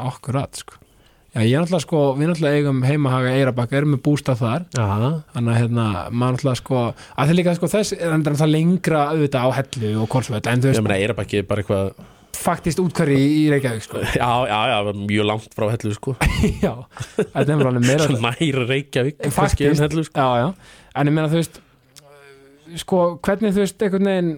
S1: akkurat sko. Já, ég er náttúrulega sko, við náttúrulega eigum heimahaga Eirabakka, erum við bústað þar.
S2: Já,
S1: þannig að hérna, maður náttúrulega sko að það líka sko þess, er það það lengra auðvitað á hellu og kolsvöld en þú
S2: ég
S1: veist,
S2: meina Eirabakki er bara eitthvað
S1: faktist útkværi í Reykjavík sko
S2: já, já, já, það mjög langt frá hellu sko.
S1: já, þetta er alveg meira
S2: næri Reykjavík
S1: Faktist.
S2: en hellu sko.
S1: já, já, en ég meina þú veist sko, hvernig þú veist einhvern veginn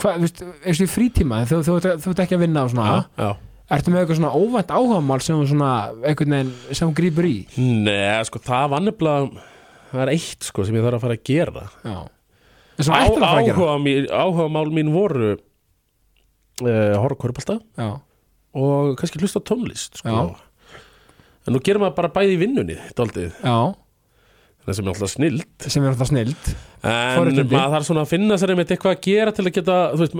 S1: hvað, þú veist, eins og í frítíma þú, þú, þú, þú ert ekki að vinna á svona
S2: já, já.
S1: ertu með eitthvað svona óvænt áhagamál sem svona, einhvern veginn, sem þú grípur í
S2: Nei, sko, það var nefnilega það er eitt sko sem ég þarf að fara að gera
S1: já, en sem ættir að fara að gera
S2: áhuga, mín, áhuga mál mín voru uh, horfa korfbalta
S1: já,
S2: og kannski hlusta tónlist sko. En nú gerum maður bara bæði í vinnunni það sem er alltaf snild.
S1: Sem er alltaf snild.
S2: En
S1: Forréttindi.
S2: maður þarf svona að finna sér einmitt eitthvað að gera til að geta, þú veist,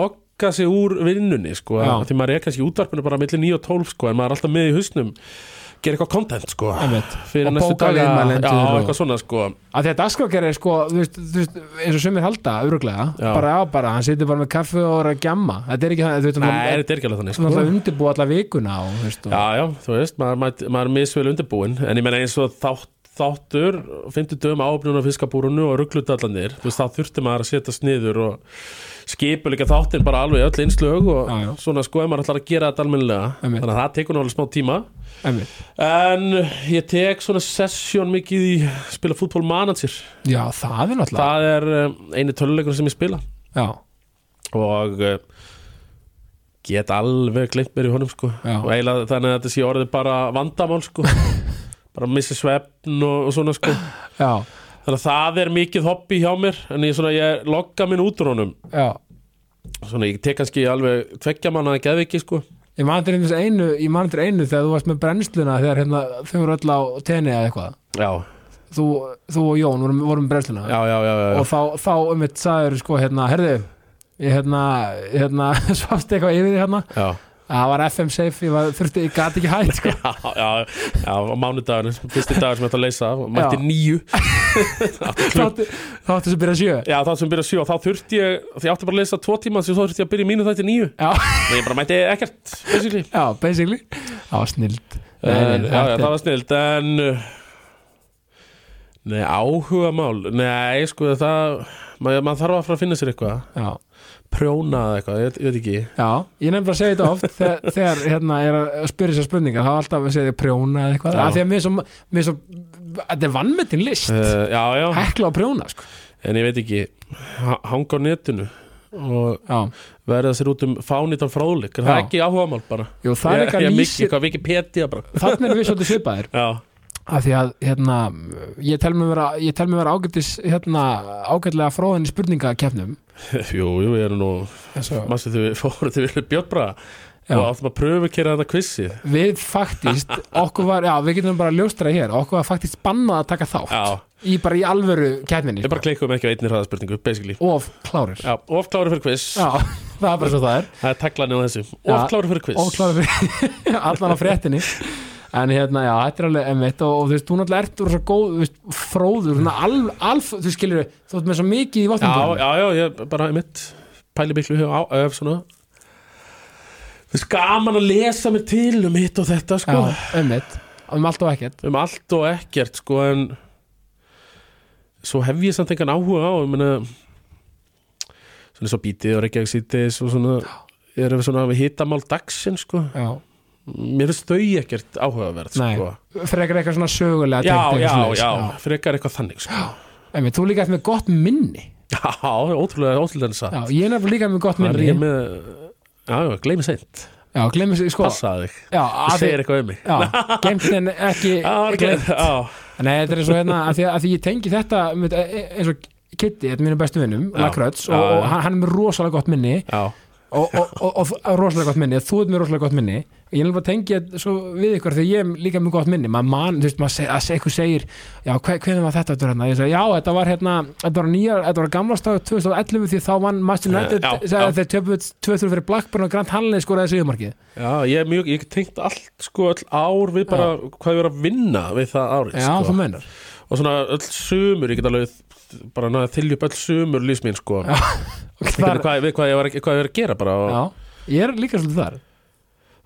S2: lokka sig úr vinnunni, sko,
S1: Já.
S2: því maður er kannski útvarpinu bara millir 9 og 12, sko, en maður er alltaf með í hausnum gera eitthvað content, sko. Fyrir næstu daga,
S1: og-
S2: eitthvað svona, sko.
S1: Að því að dagskrákjari er sko þú veist, þú veist, eins og sumir halda, öruglega bara á bara, hann situr bara með kaffi og er að gjamma. Þetta er ekki það, veist,
S2: Nei, þetta er ekki alveg þannig,
S1: er alltaf
S2: sko
S1: undirbúið alla vikuna og, veist, og,
S2: Já, já, þú veist, maður, maður, maður er misvel undirbúin en ég meina eins og þátt, þáttur 50 dögum áöfnun á fiskabúrunu og rugglutallanir, þú veist, þá þurfti maður að setjast niður og skipuleika þáttin bara alveg öll einslög og
S1: Já, já.
S2: svona sko ef maður ætlar að gera þetta almennilega.
S1: Einmitt.
S2: þannig að það tekur náttúrulega smá tíma
S1: einmitt.
S2: en ég tek svona sesjón mikið í spila fútbol manager.
S1: Já, það er náttúrulega
S2: það er um, eini töluleikur sem ég spila.
S1: Já,
S2: og uh, get alveg gleymt mér í honum sko.
S1: Já.
S2: og eiginlega þannig að þetta sé orðið bara vandamál sko. Bara missi svefn og, og svona sko.
S1: Já,
S2: þannig að það er mikið hobby hjá mér en ég, svona, ég logga minn út úr honum.
S1: Já.
S2: Svona ég tek kannski alveg tveggja manna að geðviki sko
S1: ég man til einu, einu þegar þú varst með brennsluna þegar hérna, þau voru öll á tenni eða eitthvað.
S2: Já,
S1: þú, þú og Jón vorum, vorum með brennsluna.
S2: Já, já, já, já,
S1: og þá, þá um eitt sagður sko hérna, herðu ég hérna, hérna svafst eitthvað yfir því hérna?
S2: Já.
S1: Það var FM safe, ég, var, þurfti, ég gat ekki hægt sko.
S2: Já, já, já, á mánudagurinn, fyrsti dagur sem ég ætla að leysa mætti
S1: Já.
S2: nýju
S1: þá átti sem byrja sjö.
S2: Já, þá sem byrja sjö og þá þurfti ég, því ég átti bara að leysa tvo tíma þá þurfti ég að byrja mínu þætti nýju og ég bara mætti ekkert, basically.
S1: Já, basically. Það var snild.
S2: En, já, já, það var snilt en uh, Nei, áhuga mál Nei, sko, það maður, maður þarf að fara að finna sér eitthvað.
S1: Já,
S2: Prjóna eða eitthvað, ég, ég veit ekki.
S1: Já, ég nefnilega að segja þetta oft þegar, þegar hérna er að spyrja sér spurningar þá er alltaf að segja prjóna eða eitthvað.
S2: Já.
S1: af því að mér er svo, mér er svo þetta er vannmettin list,
S2: uh, Já, já,
S1: hekla á prjóna sko.
S2: en ég veit ekki ha- Hanga á netinu og
S1: já,
S2: verða sér út um fánitan fráðleik Er það
S1: Já.
S2: ekki áhuga mál bara?
S1: Jú, það er
S2: Ég, ég eitthvað Wikipedia bara.
S1: Þannig er við svolítið svipaðir. Af því að hérna, ég tel mér vera, ég vera hérna, ágætlega fróðin í spurningakefnum
S2: jú, jú, ég er nú
S1: og,
S2: Massi þau fóru til Vilja Björnbra og áttum að pröfu að kera þetta quizið.
S1: Við faktist, okkur var, já við getum bara ljóstra hér, okkur var faktist bannað að taka þátt
S2: Já,
S1: í bara í alvöru kætminni
S2: við bara klikkum ekki á einni hraðaspurningu, basically.
S1: Of klárir.
S2: Já, of klári fyrir quiz.
S1: Já, það er bara svo það er.
S2: Það er taglanið á þessu. Of klári fyrir quiz.
S1: of klárir fyrir allan á fréttinni en hérna, já, þetta er alveg emmitt og, og þú veist, þú náttúrulega ert úr svo góð þú veist, fróður, svona alf, alf þú skilur, þú ert með svo mikið í
S2: Já,
S1: votnum
S2: já, já, ég bara mitt pæli miklu á, öf svona. Það er gaman að lesa mér til um hitt og þetta sko.
S1: Já, emmitt, um allt og ekkert.
S2: Um allt og ekkert sko en svo hef ég samt engan áhuga á ég meina svona svo bítið og reykjavík síðdeis og svona erum við svona við hittamál dagsinn sko.
S1: Já,
S2: mér finnst þau ekkert áhugaverð sko.
S1: Frekar eitthvað svona sögulega
S2: já, já, já,
S1: svoleiðis.
S2: frekar eitthvað þannig sko.
S1: Einmitt, þú líka eftir með gott minni.
S2: Já, ótrúlega, ótrúlega satt.
S1: Já, ég er nefnilega líka með gott minni.
S2: með já, já, gleymi seint,
S1: Já, glemmi sig, sko
S2: passaði þig.
S1: Já,
S2: þú segir eitthvað um mig.
S1: Já, geimtin ekki
S2: Já,
S1: gleymt.
S2: já,
S1: Nei, þetta er og hérna að því, að því ég tengi þetta með, e- eins og Kitty, þetta er mínu bestu vinnum
S2: Já.
S1: Lakröts,
S2: Já,
S1: og, og
S2: já.
S1: hann er með rosalega gott minni.
S2: Já,
S1: og, og, og, og, rosalega gott minni, þú ert með rosalega gott minni. Ég er bara að tengja við ykkur þegar ég er líka með gott minni, maður man, þú veist, maður seg, að eitthvað segir, já, hve, hvernig var þetta aftur hérna, já, þetta var hérna þetta var nýja, þetta var gamla stað 2011 því þá vann Master United,
S2: Já, já.
S1: þeir töpuð 2-3 fyrir Blackburn og Grant Hanley skoraði sigurmarkið
S2: já, ég er mjög ég tengt allt sko öll ár við bara hvað við erum að vinna við það árið
S1: já,
S2: sko. og svona öll sumur, ég get alveg bara náða að þylja upp öll sumur lífs mín sko
S1: Já. Þar,
S2: hvað, við, hvað, ég var, hvað ég var að gera bara og,
S1: já, ég er líka svolítið þar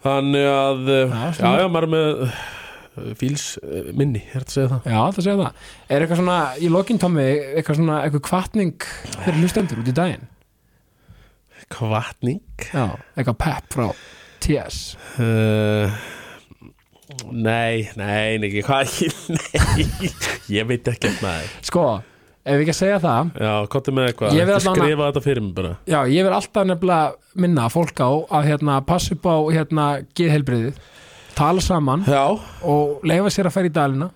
S2: þannig að
S1: Já,
S2: já,
S1: svona.
S2: já, maður með uh, fíls uh, minni, er að segja það
S1: Já, það segja það. Er eitthvað svona, í lokin Tommi, eitthvað svona, eitthvað kvartning fyrir hlustendur út í daginn?
S2: kvartning
S1: Já, eitthvað pepp frá TS.
S2: uh, nei, nei, nei, hvað nei, ég veit ekki að maður
S1: Sko, ef við ekki að segja það,
S2: já, kottu með eitthvað, skrifa þetta fyrir mig bara?
S1: Já, ég vil alltaf nefnilega minna fólk á að hérna passa upp á hérna geðhelbriðið, tala saman
S2: já,
S1: og leifa sér að færa í dalina,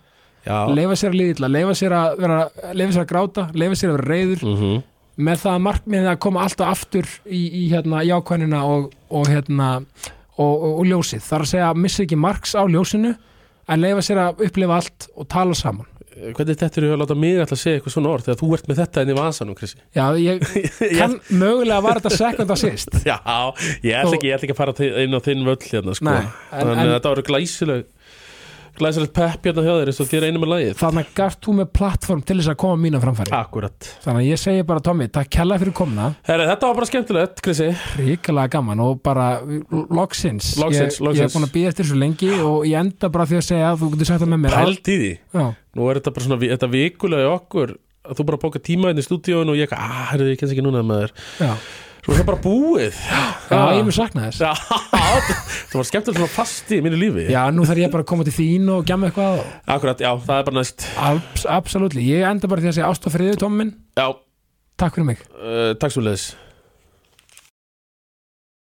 S2: já.
S1: Leifa sér að liðla, leifa sér að vera, leifa sér að gráta, leifa sér að vera reyður,
S2: mm
S1: með það markmiðið að koma alltaf aftur í, í hérna jákvæðina og, og hérna og, og, og ljósið, þar að segja missa ekki marks á ljósinu en leifa sér að upplifa allt og tala saman
S2: hvernig þetta eru að láta mig alltaf segja eitthvað svona orð þegar þú ert með þetta inn í vasanum, Krissi
S1: já, ég kann mögulega var þetta sekund að sýst
S2: Já, ég ætla ekki, ekki að fara inn á þinn völl hérna sko.
S1: En- en-
S2: að þetta voru glæsileg glæsilegt pepp hérna hjá þér eins og þér einum með lagið.
S1: Þannig að gafst þú með plattform til þess að koma mína framfæri.
S2: Akkurat.
S1: Þannig að ég segi bara Tommy, takk kella fyrir komna
S2: Herri, þetta var bara skemmtilegt, Krissi.
S1: Ríkilega gaman og bara loksins,
S2: Loksins,
S1: ég, ég
S2: loksins.
S1: er búin að býða eftir svo lengi og ég enda bara því að segja að þú getur sagt það með mér
S2: Pælt í því.
S1: Já,
S2: Nú er þetta bara svona, þetta vikulega í okkur að þú bara bóka tíma inn í stúdíóinu og ég eitthvað, ah, herri, ég kennst ekki núna með þér.
S1: Já,
S2: Svo er það bara búið.
S1: Já, ég mun sakna þess.
S2: Það var skemmtilegt svona fast í mínu lífi.
S1: Já, nú þarf ég bara að koma til þín og gjamma eitthvað.
S2: Akkurat, já, það er bara næst.
S1: Abs Absolutt, ég enda bara því að segja ástofriðu Tommin,
S2: Já,
S1: takk fyrir mig.
S2: Uh, takk svo leiðis